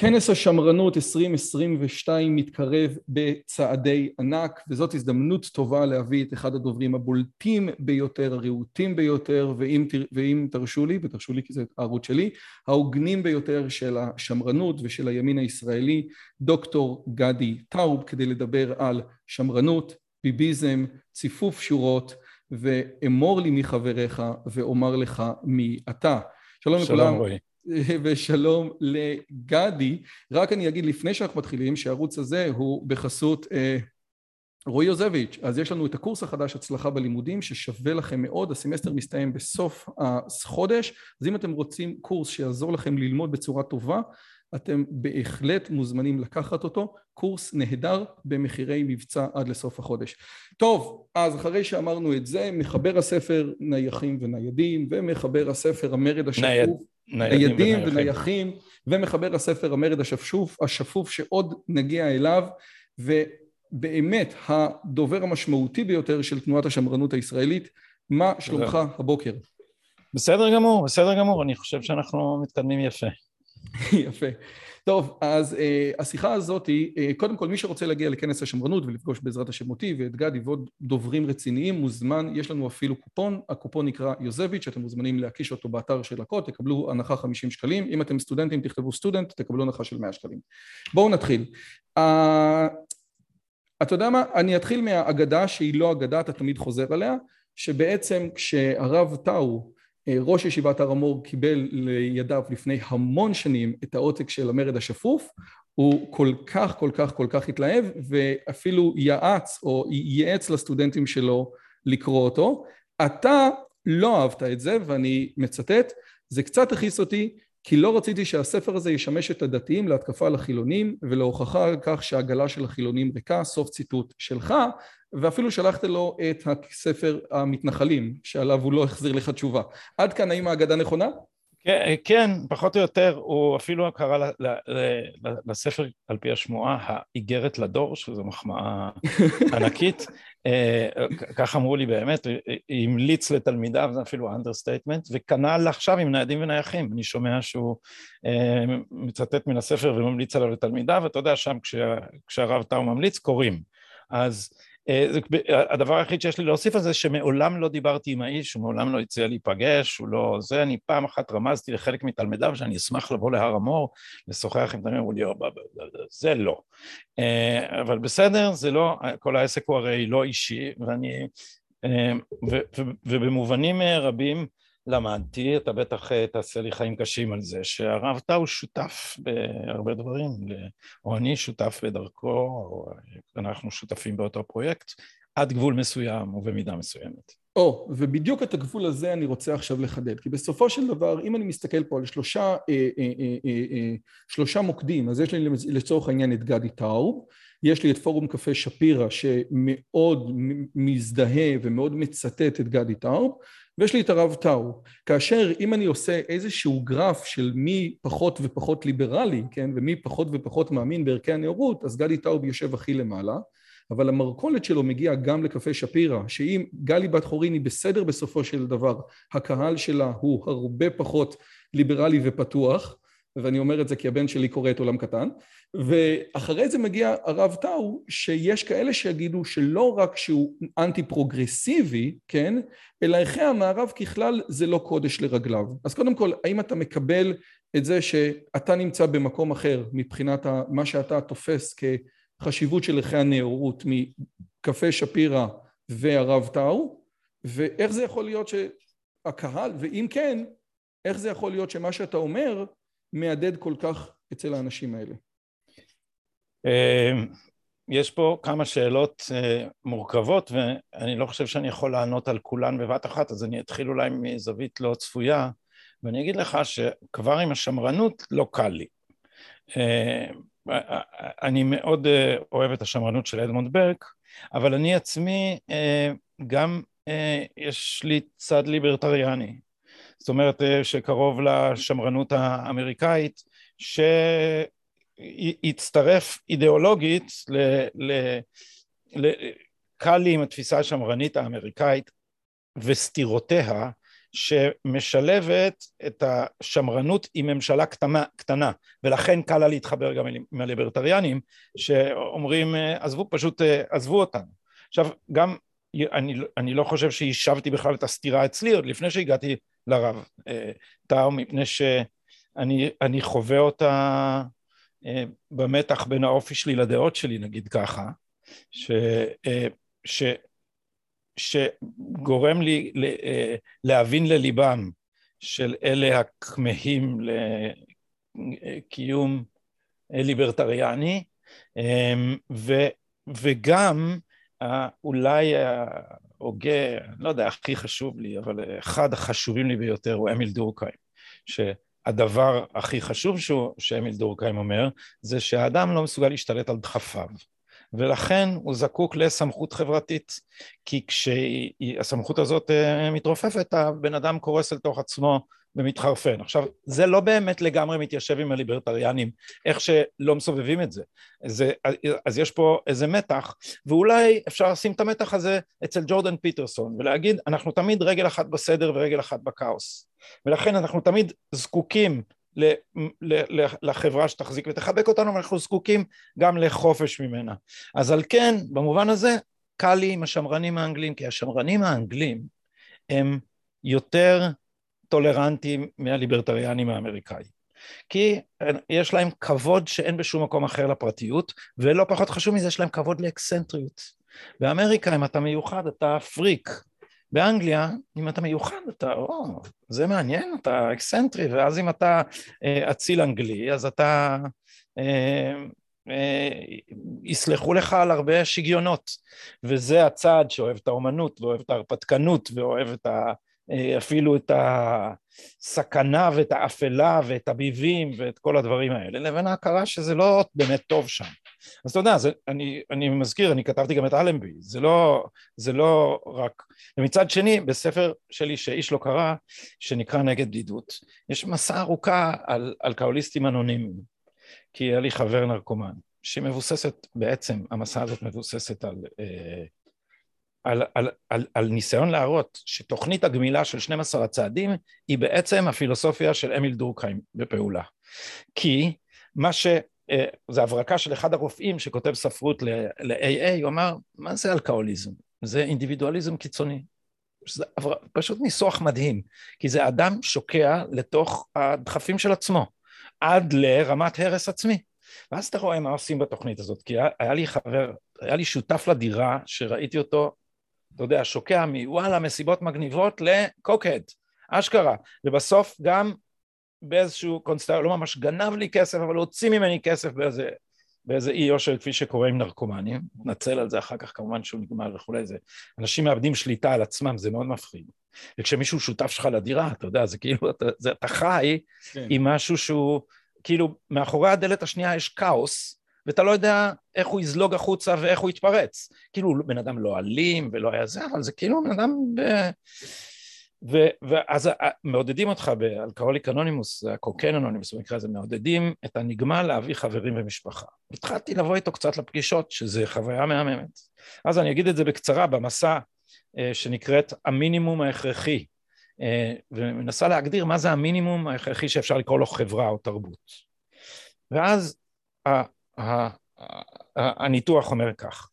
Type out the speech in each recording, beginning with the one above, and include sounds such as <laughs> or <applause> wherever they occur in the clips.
כנס השמרנות 2022 מתקרב בצעדי ענק וזאת הזדמנות טובה להביא את אחד הדוברים הבולטים ביותר, הרהוטים ביותר ואם, ואם תרשו לי, ותרשו לי כי זה הערוץ שלי, ההוגנים ביותר של השמרנות ושל הימין הישראלי, דוקטור גדי טאוב כדי לדבר על שמרנות, ביביזם, ציפוף שורות ואמור לי מי חבריך ואומר לך מי אתה. שלום, שלום לכולם. רואי. <laughs> ושלום לגדי. רק אני אגיד לפני שאנחנו מתחילים שהערוץ הזה הוא בחסות אה, רועי יוזביץ', אז יש לנו את הקורס החדש הצלחה בלימודים ששווה לכם מאוד, הסמסטר מסתיים בסוף החודש, אז אם אתם רוצים קורס שיעזור לכם ללמוד בצורה טובה, אתם בהחלט מוזמנים לקחת אותו, קורס נהדר במחירי מבצע עד לסוף החודש. טוב, אז אחרי שאמרנו את זה, מחבר הספר נייחים וניידים ומחבר הספר המרד השקוף נייד. ניידים ונייחים, ומחבר הספר המרד השפשוף, השפוף שעוד נגיע אליו, ובאמת הדובר המשמעותי ביותר של תנועת השמרנות הישראלית, מה שלומך הבוקר? בסדר גמור, בסדר גמור, אני חושב שאנחנו מתקדמים יפה. <laughs> יפה. טוב, אז uh, השיחה הזאת היא, uh, קודם כל מי שרוצה להגיע לכנס השמרנות ולפגוש בעזרת השם אותי ואת גדי ועוד דוברים רציניים מוזמן, יש לנו אפילו קופון, הקופון נקרא יוזביץ', אתם מוזמנים להקיש אותו באתר של הקוד, תקבלו הנחה 50 שקלים, אם אתם סטודנטים תכתבו סטודנט, תקבלו הנחה של 100 שקלים. בואו נתחיל. Uh, אתה יודע מה? אני אתחיל מהאגדה שהיא לא אגדה, אתה תמיד חוזר עליה, שבעצם כשהרב טאו אה, ראש ישיבת הר המור קיבל לידיו לפני המון שנים את העותק של המרד השפוף, הוא כל כך כל כך כל כך התלהב ואפילו יעץ או ייעץ לסטודנטים שלו לקרוא אותו. אתה לא אהבת את זה ואני מצטט, זה קצת הכעיס אותי כי לא רציתי שהספר הזה ישמש את הדתיים להתקפה על החילונים ולהוכחה על כך שהעגלה של החילונים ריקה, סוף ציטוט שלך, ואפילו שלחת לו את הספר המתנחלים, שעליו הוא לא החזיר לך תשובה. עד כאן האם ההגדה נכונה? כן, כן, פחות או יותר, הוא אפילו קרא לספר על פי השמועה האיגרת לדור, שזו מחמאה <laughs> ענקית, אה, כך אמרו לי באמת, המליץ לתלמידיו, זה אפילו understatement, וכנ"ל עכשיו עם ניידים ונייחים, אני שומע שהוא אה, מצטט מן הספר וממליץ עליו לתלמידיו, ואתה יודע שם כשהרב טאו ממליץ קוראים, אז הדבר היחיד שיש לי להוסיף על זה שמעולם לא דיברתי עם האיש, הוא מעולם לא הציע להיפגש, הוא לא זה, אני פעם אחת רמזתי לחלק מתלמידיו שאני אשמח לבוא להר המור, לשוחח עם תלמידים, אמרו לי, זה לא. אה, אבל בסדר, זה לא, כל העסק הוא הרי לא אישי, ואני, אה, ובמובנים רבים למדתי, אתה בטח אה, תעשה לי חיים קשים על זה, שהרב טאו שותף בהרבה דברים, או אני שותף בדרכו, או אנחנו שותפים באותו פרויקט, עד גבול מסוים ובמידה מסוימת. או, oh, ובדיוק את הגבול הזה אני רוצה עכשיו לחדד, כי בסופו של דבר, אם אני מסתכל פה על שלושה, אה, אה, אה, אה, אה, שלושה מוקדים, אז יש לי לצורך העניין את גדי טאוב, יש לי את פורום קפה שפירא שמאוד מזדהה ומאוד מצטט את גדי טאוב, ויש לי את הרב טאו. כאשר אם אני עושה איזשהו גרף של מי פחות ופחות ליברלי, כן, ומי פחות ופחות מאמין בערכי הנאורות, אז גדי טאוב יושב הכי למעלה, אבל המרכולת שלו מגיעה גם לקפה שפירא, שאם גלי בת חורין היא בסדר בסופו של דבר, הקהל שלה הוא הרבה פחות ליברלי ופתוח, ואני אומר את זה כי הבן שלי קורא את עולם קטן, ואחרי זה מגיע הרב טאו, שיש כאלה שיגידו שלא רק שהוא אנטי פרוגרסיבי, כן, אלא ערכי המערב ככלל זה לא קודש לרגליו. אז קודם כל, האם אתה מקבל את זה שאתה נמצא במקום אחר מבחינת מה שאתה תופס כחשיבות של ערכי הנאורות מקפה שפירא והרב טאו, ואיך זה יכול להיות שהקהל, ואם כן, איך זה יכול להיות שמה שאתה אומר מהדהד כל כך אצל האנשים האלה? יש פה כמה שאלות מורכבות ואני לא חושב שאני יכול לענות על כולן בבת אחת אז אני אתחיל אולי מזווית לא צפויה ואני אגיד לך שכבר עם השמרנות לא קל לי. אני מאוד אוהב את השמרנות של אדמונד ברק אבל אני עצמי גם יש לי צד ליברטריאני. זאת אומרת שקרוב לשמרנות האמריקאית שהצטרף אידיאולוגית ל... ל, ל קל לי עם התפיסה השמרנית האמריקאית וסתירותיה שמשלבת את השמרנות עם ממשלה קטנה, קטנה. ולכן קל לה להתחבר גם עם הליברטריאנים שאומרים עזבו פשוט עזבו אותנו. עכשיו גם אני, אני לא חושב שהשבתי בכלל את הסתירה אצלי עוד לפני שהגעתי לרב טאו מפני שאני חווה אותה במתח בין האופי שלי לדעות שלי נגיד ככה ש, ש, שגורם לי להבין לליבם של אלה הכמהים לקיום ליברטריאני ו, וגם אולי ההוגה, לא יודע, הכי חשוב לי, אבל אחד החשובים לי ביותר הוא אמיל דורקהיים, שהדבר הכי חשוב שהוא, שאמיל דורקהיים אומר, זה שהאדם לא מסוגל להשתלט על דחפיו. ולכן הוא זקוק לסמכות חברתית, כי כשהסמכות הזאת אה, מתרופפת, הבן אדם קורס אל תוך עצמו ומתחרפן. עכשיו, זה לא באמת לגמרי מתיישב עם הליברטריאנים, איך שלא מסובבים את זה. זה. אז יש פה איזה מתח, ואולי אפשר לשים את המתח הזה אצל ג'ורדן פיטרסון, ולהגיד, אנחנו תמיד רגל אחת בסדר ורגל אחת בכאוס. ולכן אנחנו תמיד זקוקים לחברה שתחזיק ותחבק אותנו, ואנחנו זקוקים גם לחופש ממנה. אז על כן, במובן הזה, קל לי עם השמרנים האנגלים, כי השמרנים האנגלים הם יותר טולרנטיים מהליברטריאנים האמריקאים. כי יש להם כבוד שאין בשום מקום אחר לפרטיות, ולא פחות חשוב מזה, יש להם כבוד לאקסנטריות. באמריקה, אם אתה מיוחד, אתה פריק. באנגליה, אם אתה מיוחד, אתה, או, זה מעניין, אתה אקסנטרי, ואז אם אתה אה, אציל אנגלי, אז אתה, אה, אה, יסלחו לך על הרבה שגיונות. וזה הצד שאוהב את האומנות, ואוהב את ההרפתקנות, ואוהב את ה... אה, אפילו את הסכנה ואת האפלה ואת הביבים ואת כל הדברים האלה, לבין ההכרה שזה לא באמת טוב שם. אז אתה יודע, זה, אני, אני מזכיר, אני כתבתי גם את אלנבי, זה לא, זה לא רק... ומצד שני, בספר שלי שאיש לא קרא, שנקרא נגד בדידות, יש מסע ארוכה על אלכוהוליסטים אנונימיים, כי היה לי חבר נרקומן, שמבוססת, בעצם המסע הזאת מבוססת על... אה, על, על, על, על ניסיון להראות שתוכנית הגמילה של 12 הצעדים היא בעצם הפילוסופיה של אמיל דורקהיים בפעולה. כי מה ש... אה, זה הברקה של אחד הרופאים שכותב ספרות ל-AA, הוא אמר, מה זה אלכוהוליזם? זה אינדיבידואליזם קיצוני. זה פשוט ניסוח מדהים, כי זה אדם שוקע לתוך הדחפים של עצמו, עד לרמת הרס עצמי. ואז אתה רואה מה עושים בתוכנית הזאת, כי היה לי חבר, היה לי שותף לדירה שראיתי אותו אתה יודע, שוקע מוואלה מסיבות מגניבות לקוקד, אשכרה, ובסוף גם באיזשהו קונסטר, לא ממש גנב לי כסף, אבל הוציא ממני כסף באיזה, באיזה אי יושר כפי שקורה עם נרקומנים, נתנצל על זה אחר כך כמובן שהוא נגמר וכולי, זה, אנשים מאבדים שליטה על עצמם, זה מאוד מפחיד. וכשמישהו שותף שלך לדירה, אתה יודע, זה כאילו, אתה, זה, אתה חי כן. עם משהו שהוא, כאילו, מאחורי הדלת השנייה יש כאוס, ואתה לא יודע איך הוא יזלוג החוצה ואיך הוא יתפרץ. כאילו בן אדם לא אלים ולא היה זה, אבל זה כאילו בן אדם ב... ו, ואז מעודדים אותך באלכוהוליק אנונימוס, הקוקן אנונימוס במקרה הזה, מעודדים את הנגמל להביא חברים ומשפחה. התחלתי לבוא איתו קצת לפגישות, שזה חוויה מהממת. אז אני אגיד את זה בקצרה במסע אה, שנקראת המינימום ההכרחי, אה, ומנסה להגדיר מה זה המינימום ההכרחי שאפשר לקרוא לו חברה או תרבות. ואז הניתוח אומר כך,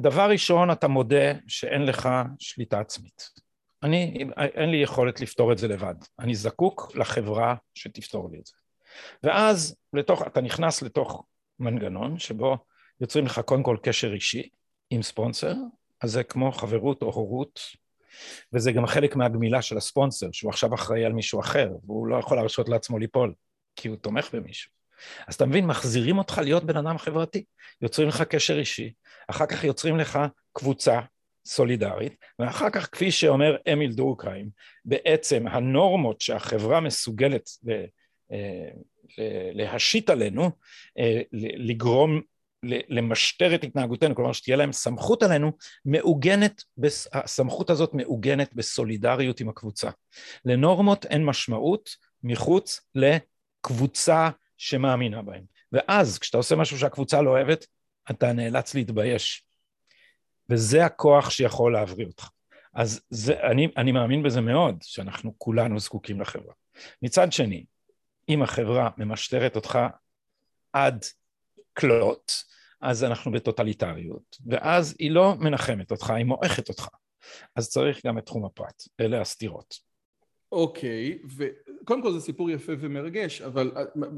דבר ראשון אתה מודה שאין לך שליטה עצמית. אני, אין לי יכולת לפתור את זה לבד, אני זקוק לחברה שתפתור לי את זה. ואז לתוך, אתה נכנס לתוך מנגנון שבו יוצרים לך קודם כל קשר אישי עם ספונסר, אז זה כמו חברות או הורות, וזה גם חלק מהגמילה של הספונסר, שהוא עכשיו אחראי על מישהו אחר, והוא לא יכול להרשות לעצמו ליפול, כי הוא תומך במישהו. אז אתה מבין, מחזירים אותך להיות בן אדם חברתי, יוצרים לך קשר אישי, אחר כך יוצרים לך קבוצה סולידרית, ואחר כך, כפי שאומר אמיל דורקהיים, בעצם הנורמות שהחברה מסוגלת אה, להשית עלינו, אה, לגרום למשטר את התנהגותנו, כלומר שתהיה להם סמכות עלינו, מעוגנת, הסמכות הזאת מעוגנת בסולידריות עם הקבוצה. לנורמות אין משמעות מחוץ לקבוצה שמאמינה בהם. ואז כשאתה עושה משהו שהקבוצה לא אוהבת, אתה נאלץ להתבייש. וזה הכוח שיכול להבריא אותך. אז זה, אני, אני מאמין בזה מאוד, שאנחנו כולנו זקוקים לחברה. מצד שני, אם החברה ממשטרת אותך עד כלות, אז אנחנו בטוטליטריות, ואז היא לא מנחמת אותך, היא מועכת אותך. אז צריך גם את תחום הפרט, אלה הסתירות. אוקיי, וקודם כל זה סיפור יפה ומרגש, אבל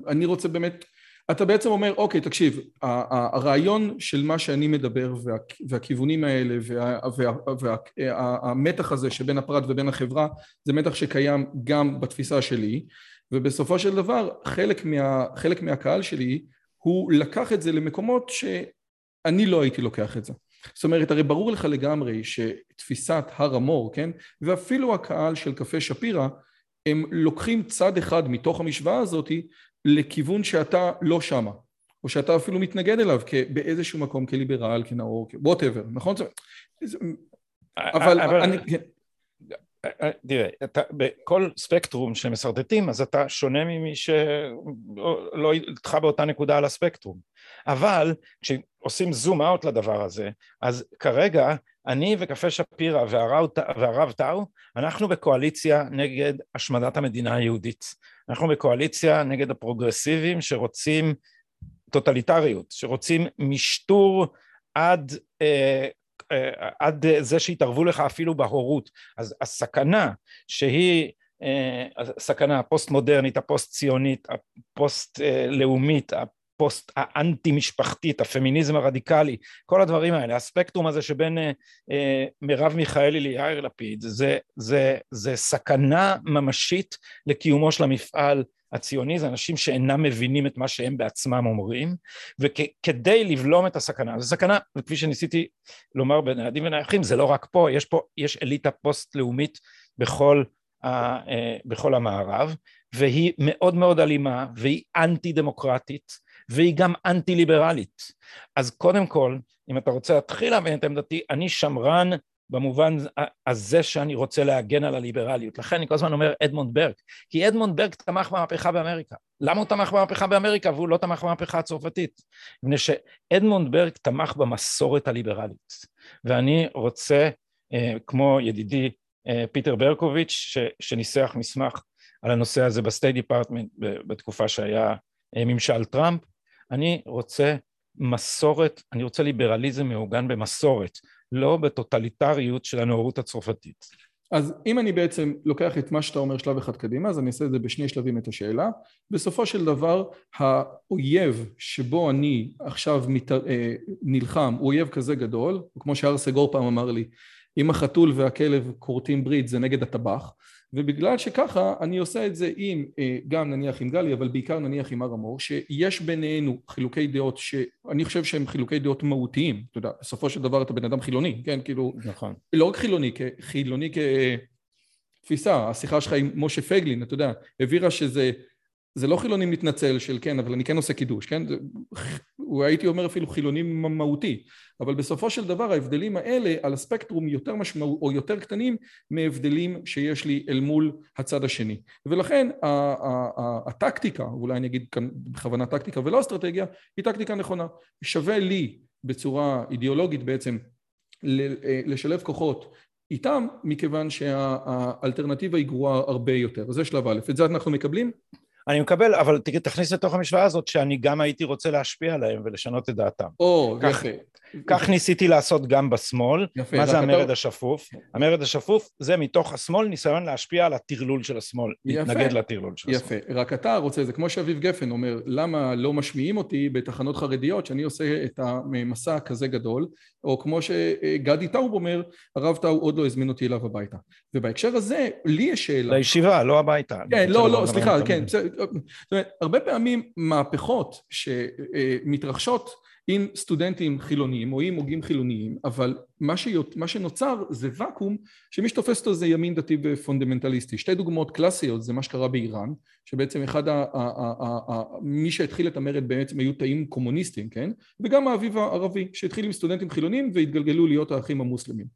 אני רוצה באמת, אתה בעצם אומר, אוקיי, תקשיב, הרעיון של מה שאני מדבר וה, והכיוונים האלה והמתח הזה שבין הפרט ובין החברה, זה מתח שקיים גם בתפיסה שלי, ובסופו של דבר חלק, מה, חלק מהקהל שלי הוא לקח את זה למקומות שאני לא הייתי לוקח את זה. זאת אומרת, הרי ברור לך לגמרי שתפיסת הר המור, כן, ואפילו הקהל של קפה שפירא, הם לוקחים צד אחד מתוך המשוואה הזאת לכיוון שאתה לא שמה, או שאתה אפילו מתנגד אליו באיזשהו מקום כליברל, כנאור, ווטאבר, נכון? אבל, אבל אני... תראה, אתה, בכל ספקטרום שמשרטטים אז אתה שונה ממי שלא איתך באותה נקודה על הספקטרום אבל כשעושים זום אאוט לדבר הזה אז כרגע אני וקפה שפירא והרב טאו אנחנו בקואליציה נגד השמדת המדינה היהודית. אנחנו בקואליציה נגד הפרוגרסיבים שרוצים טוטליטריות שרוצים משטור עד אה, אה, עד זה שיתערבו לך אפילו בהורות. אז הסכנה שהיא אה, הסכנה הפוסט מודרנית הפוסט ציונית הפוסט לאומית הפוסט האנטי משפחתית הפמיניזם הרדיקלי כל הדברים האלה הספקטרום הזה שבין מרב מיכאלי ליאיר לפיד זה, זה, זה סכנה ממשית לקיומו של המפעל הציוני זה אנשים שאינם מבינים את מה שהם בעצמם אומרים וכדי לבלום את הסכנה, זו סכנה וכפי שניסיתי לומר בנעדים ונייחים זה לא רק פה, יש פה, יש אליטה פוסט לאומית בכל, ה, אה, בכל המערב והיא מאוד מאוד אלימה והיא אנטי דמוקרטית והיא גם אנטי ליברלית אז קודם כל אם אתה רוצה להתחיל להבין את עמדתי אני שמרן במובן הזה שאני רוצה להגן על הליברליות. לכן אני כל הזמן אומר אדמונד ברק, כי אדמונד ברק תמך במהפכה באמריקה. למה הוא תמך במהפכה באמריקה והוא לא תמך במהפכה הצרפתית? מפני שאדמונד ברק תמך במסורת הליברלית. ואני רוצה, אה, כמו ידידי אה, פיטר ברקוביץ', שניסח מסמך על הנושא הזה ב State Department בתקופה שהיה אה, ממשל טראמפ, אני רוצה מסורת, אני רוצה ליברליזם מעוגן במסורת, לא בטוטליטריות של הנאורות הצרפתית. אז אם אני בעצם לוקח את מה שאתה אומר שלב אחד קדימה, אז אני אעשה את זה בשני שלבים את השאלה. בסופו של דבר, האויב שבו אני עכשיו מת... אה, נלחם הוא אויב כזה גדול, כמו שהר סגור פעם אמר לי, אם החתול והכלב כורתים ברית זה נגד הטבח, ובגלל שככה אני עושה את זה עם, אה, גם נניח עם גלי, אבל בעיקר נניח עם הר המור, שיש בינינו חילוקי דעות שאני חושב שהם חילוקי דעות מהותיים, אתה יודע, בסופו של דבר אתה בן אדם חילוני, כן, כאילו, נכון. לא רק חילוני, חילוני כתפיסה, השיחה שלך עם משה פייגלין, אתה יודע, הבהירה שזה זה לא חילוני מתנצל של כן, אבל אני כן עושה קידוש, כן? הוא הייתי אומר אפילו חילוני מהותי, אבל בסופו של דבר ההבדלים האלה על הספקטרום יותר משמעות או יותר קטנים מהבדלים שיש לי אל מול הצד השני. ולכן הטקטיקה, אולי אני אגיד כאן בכוונה טקטיקה ולא אסטרטגיה, היא טקטיקה נכונה. שווה לי בצורה אידיאולוגית בעצם לשלב כוחות איתם, מכיוון שהאלטרנטיבה היא גרועה הרבה יותר. זה שלב א', את זה אנחנו מקבלים? אני מקבל, אבל תכניס לתוך המשוואה הזאת שאני גם הייתי רוצה להשפיע עליהם ולשנות את דעתם. או, יפה. כך ניסיתי לעשות גם בשמאל. יפה. מה זה המרד אתה... השפוף? המרד השפוף זה מתוך השמאל ניסיון להשפיע על הטרלול של השמאל. יפה. להתנגד לטרלול של יפה. השמאל. יפה. רק אתה רוצה, זה כמו שאביב גפן אומר, למה לא משמיעים אותי בתחנות חרדיות שאני עושה את המסע כזה גדול, או כמו שגדי טאוב אומר, הרב טאוב עוד לא הזמין אותי אליו הביתה. ובהקשר הזה, לי יש שאלה. לישיבה, לא הביתה. כן, לא, לא, סליחה, כן, זאת אומרת, הרבה פעמים מהפכות שמתרחשות עם סטודנטים חילוניים או עם הוגים חילוניים, אבל מה, שיות, מה שנוצר זה ואקום שמי שתופס אותו זה ימין דתי ופונדמנטליסטי. שתי דוגמאות קלאסיות זה מה שקרה באיראן, שבעצם אחד ה... ה, ה, ה, ה מי שהתחיל את המרד בעצם היו תאים קומוניסטים, כן? וגם האביב הערבי, שהתחיל עם סטודנטים חילוניים והתגלגלו להיות האחים המוסלמים.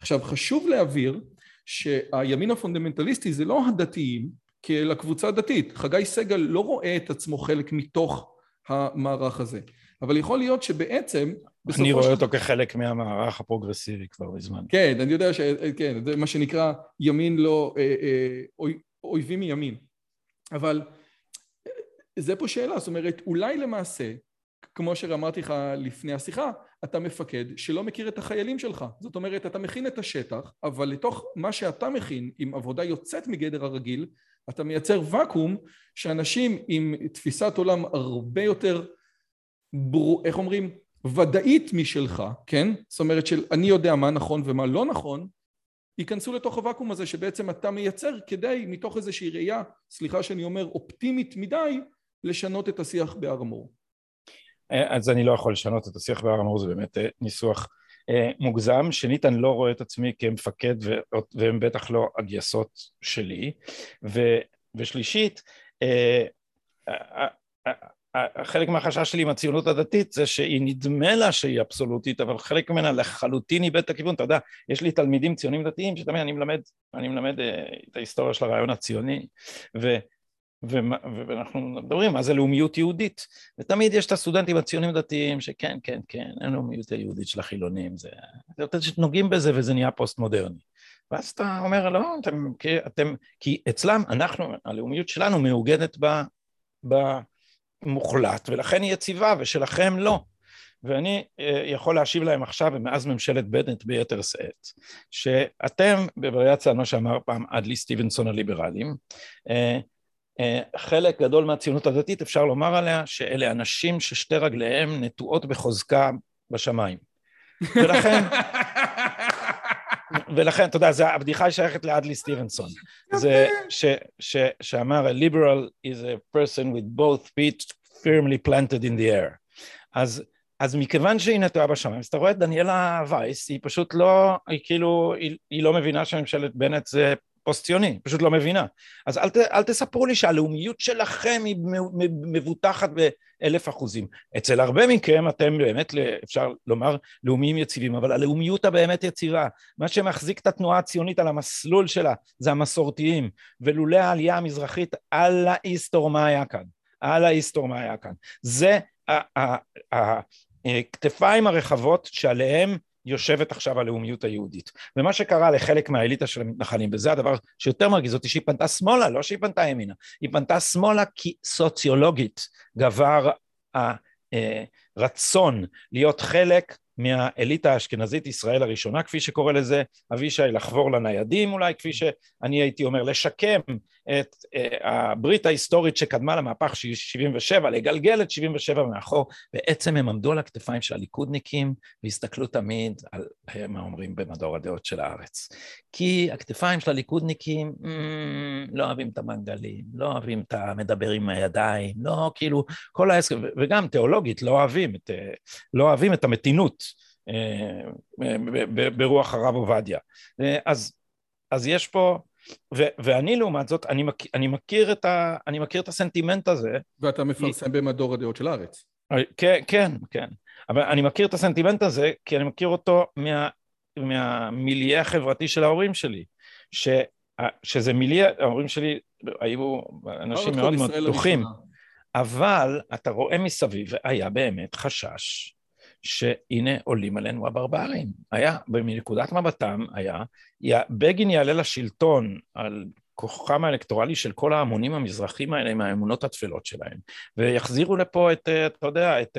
עכשיו חשוב להבהיר שהימין הפונדמנטליסטי זה לא הדתיים כאל הקבוצה הדתית. חגי סגל לא רואה את עצמו חלק מתוך המערך הזה. אבל יכול להיות שבעצם... אני רואה אותו כחלק מהמערך הפרוגרסיבי כבר מזמן. כן, אני יודע ש... כן, זה מה שנקרא ימין לא... אה, אה, אויבים מימין. אבל זה פה שאלה, זאת אומרת, אולי למעשה, כמו שאמרתי לך לפני השיחה, אתה מפקד שלא מכיר את החיילים שלך. זאת אומרת, אתה מכין את השטח, אבל לתוך מה שאתה מכין, עם עבודה יוצאת מגדר הרגיל, אתה מייצר ואקום שאנשים עם תפיסת עולם הרבה יותר, בר... איך אומרים? ודאית משלך, כן? זאת אומרת של אני יודע מה נכון ומה לא נכון, ייכנסו לתוך הוואקום הזה שבעצם אתה מייצר כדי מתוך איזושהי ראייה, סליחה שאני אומר אופטימית מדי, לשנות את השיח בהר המור. אה, אז אני לא יכול לשנות את השיח בהר המור, זה באמת אה, ניסוח מוגזם. שנית, אני לא רואה את עצמי כמפקד והם בטח לא הגייסות שלי. ו, ושלישית, חלק מהחשש שלי עם הציונות הדתית זה שהיא נדמה לה שהיא אבסולוטית, אבל חלק ממנה לחלוטין איבד את הכיוון. אתה יודע, יש לי תלמידים ציונים דתיים שתמיד אני מלמד, אני מלמד את ההיסטוריה של הרעיון הציוני, ו... ואנחנו מדברים מה זה לאומיות יהודית, ותמיד יש את הסטודנטים הציונים הדתיים שכן, כן, כן, אין לאומיות היהודית של החילונים, זה... יותר שנוגעים בזה וזה נהיה פוסט מודרני. ואז אתה אומר, לא, אתם, כי, אתם, כי אצלם, אנחנו, הלאומיות שלנו מעוגנת במוחלט, ולכן היא יציבה, ושלכם לא. ואני אה, יכול להשיב להם עכשיו, ומאז ממשלת בנט ביתר שאת, שאתם, בווריאציה על מה שאמר פעם אדלי סטיבנסון הליברלים, אה, חלק גדול מהציונות הדתית אפשר לומר עליה שאלה אנשים ששתי רגליהם נטועות בחוזקה בשמיים. ולכן, <laughs> ולכן, אתה יודע, זה, הבדיחה שייכת לאדלי סטיבנסון. זה ש, ש, שאמר, a liberal is a person with both feet firmly planted in the air. אז, אז מכיוון שהיא נטועה בשמיים, אז אתה רואה את דניאלה וייס, היא פשוט לא, היא כאילו, היא, היא לא מבינה שממשלת בנט זה פוסט ציוני, פשוט לא מבינה. אז אל, ת, אל תספרו לי שהלאומיות שלכם היא מבוטחת באלף אחוזים. אצל הרבה מכם אתם באמת, אפשר לומר, לאומיים יציבים, אבל הלאומיות הבאמת יציבה, מה שמחזיק את התנועה הציונית על המסלול שלה, זה המסורתיים, ולולא העלייה המזרחית, אללה איסטור מה היה כאן. אללה איסטור מה היה כאן. זה הכתפיים הרחבות שעליהם יושבת עכשיו הלאומיות היהודית. ומה שקרה לחלק מהאליטה של המתנחלים, וזה הדבר שיותר מרגיז אותי, שהיא פנתה שמאלה, לא שהיא פנתה ימינה, היא פנתה שמאלה כי סוציולוגית גבר הרצון להיות חלק מהאליטה האשכנזית ישראל הראשונה, כפי שקורא לזה אבישי, לחבור לניידים אולי, כפי שאני הייתי אומר, לשקם את uh, הברית ההיסטורית שקדמה למהפך של 77, לגלגל את 77 מאחור, בעצם הם עמדו על הכתפיים של הליכודניקים והסתכלו תמיד על אה, מה אומרים במדור הדעות של הארץ. כי הכתפיים של הליכודניקים mm, לא אוהבים את המנגלים, לא אוהבים את המדבר עם הידיים, לא כאילו, כל העסק, וגם תיאולוגית לא אוהבים את, אה, לא אוהבים את המתינות. ברוח הרב עובדיה. אז, אז יש פה ו- ואני לעומת זאת, אני, מכ- אני, מכיר את ה- אני מכיר את הסנטימנט הזה. ואתה מפרסם במדור הדעות של הארץ. אה, כן, כן, כן. אבל אני מכיר את הסנטימנט הזה, כי אני מכיר אותו מה, מהמיליה החברתי של ההורים שלי. ש, שזה מיליה, ההורים שלי היו אנשים מאוד מאוד פתוחים. אבל אתה רואה מסביב, היה באמת חשש שהנה עולים עלינו הברברים. היה, מנקודת מבטם היה, בגין יעלה לשלטון על כוחם האלקטורלי של כל ההמונים המזרחים האלה עם האמונות התפלות שלהם, ויחזירו לפה את, אתה יודע, את,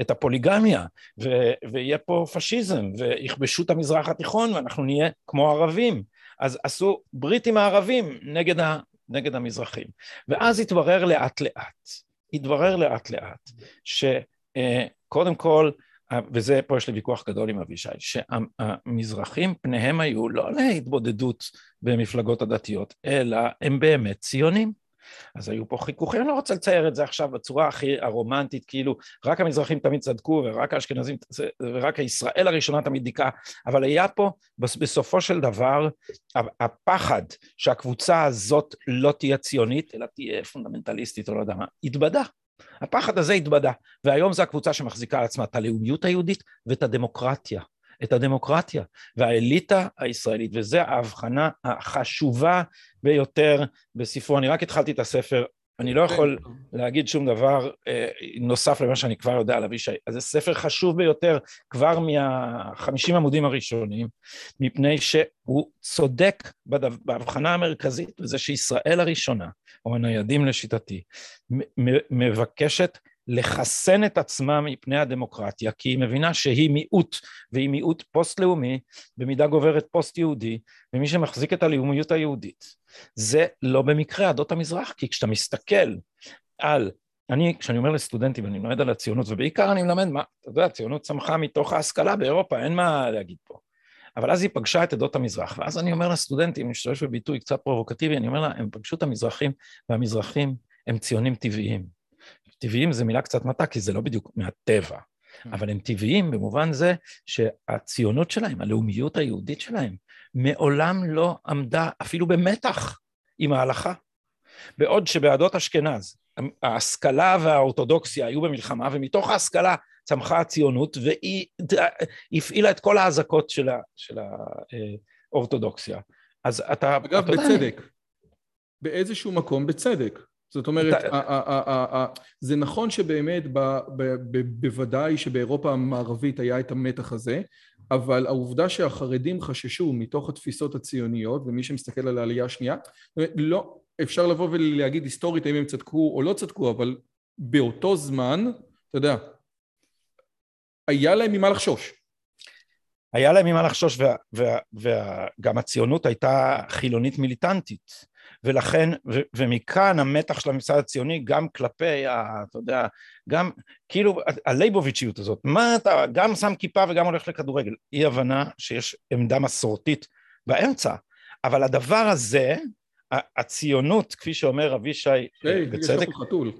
את הפוליגמיה, ו, ויהיה פה פשיזם, ויכבשו את המזרח התיכון, ואנחנו נהיה כמו ערבים. אז עשו ברית עם הערבים נגד, ה, נגד המזרחים. ואז התברר לאט לאט, התברר לאט לאט, שקודם כל, וזה, פה יש לי ויכוח גדול עם אבישי, שהמזרחים פניהם היו לא להתבודדות במפלגות הדתיות, אלא הם באמת ציונים. אז היו פה חיכוכים, אני לא רוצה לצייר את זה עכשיו בצורה הכי הרומנטית, כאילו רק המזרחים תמיד צדקו ורק האשכנזים, ורק ישראל הראשונה תמיד דיכאה, אבל היה פה בסופו של דבר הפחד שהקבוצה הזאת לא תהיה ציונית, אלא תהיה פונדמנטליסטית או לא יודע מה, התבדה. הפחד הזה התבדה, והיום זו הקבוצה שמחזיקה על עצמה את הלאומיות היהודית ואת הדמוקרטיה. את הדמוקרטיה והאליטה הישראלית, וזו ההבחנה החשובה ביותר בספרו. אני רק התחלתי את הספר, אני לא יכול להגיד שום דבר אה, נוסף למה שאני כבר יודע על אבישי. אז זה ספר חשוב ביותר כבר מהחמישים עמודים הראשונים, מפני שהוא צודק בהבחנה המרכזית, וזה שישראל הראשונה, או הניידים לשיטתי, מבקשת לחסן את עצמה מפני הדמוקרטיה, כי היא מבינה שהיא מיעוט, והיא מיעוט פוסט-לאומי, במידה גוברת פוסט-יהודי, ומי שמחזיק את הלאומיות היהודית. זה לא במקרה עדות המזרח, כי כשאתה מסתכל על אני, כשאני אומר לסטודנטים, אני מלמד על הציונות, ובעיקר אני מלמד מה, אתה יודע, הציונות צמחה מתוך ההשכלה באירופה, אין מה להגיד פה. אבל אז היא פגשה את עדות המזרח, ואז אני אומר לסטודנטים, אני משתמש בביטוי קצת פרובוקטיבי, אני אומר לה, הם פגשו את המזרחים, והמזרחים הם ציונים טבעיים. טבעיים זה מילה קצת מטה, כי זה לא בדיוק מהטבע, mm. אבל הם טבעיים במובן זה שהציונות שלהם, הלאומיות היהודית שלהם, מעולם לא עמדה אפילו במתח עם ההלכה. בעוד שבעדות אשכנז, ההשכלה והאורתודוקסיה היו במלחמה, ומתוך ההשכלה צמחה הציונות, והיא הפעילה את כל האזעקות של האורתודוקסיה. אז אתה... אגב, אתה בצדק. יודע... באיזשהו מקום בצדק. זאת אומרת, זה נכון שבאמת בוודאי שבאירופה המערבית היה את המתח הזה, אבל העובדה שהחרדים חששו מתוך התפיסות הציוניות, ומי שמסתכל על העלייה השנייה, לא, אפשר לבוא ולהגיד היסטורית האם הם צדקו או לא צדקו, אבל באותו זמן, אתה יודע, היה להם ממה לחשוש. היה להם ממה לחשוש, וגם הציונות הייתה חילונית מיליטנטית. ולכן, ו, ומכאן המתח של הממסד הציוני גם כלפי, ה, אתה יודע, גם כאילו הלייבוביצ'יות הזאת, מה אתה גם שם כיפה וגם הולך לכדורגל, אי הבנה שיש עמדה מסורתית באמצע, אבל הדבר הזה, הציונות, כפי שאומר אבישי, hey, בצדק,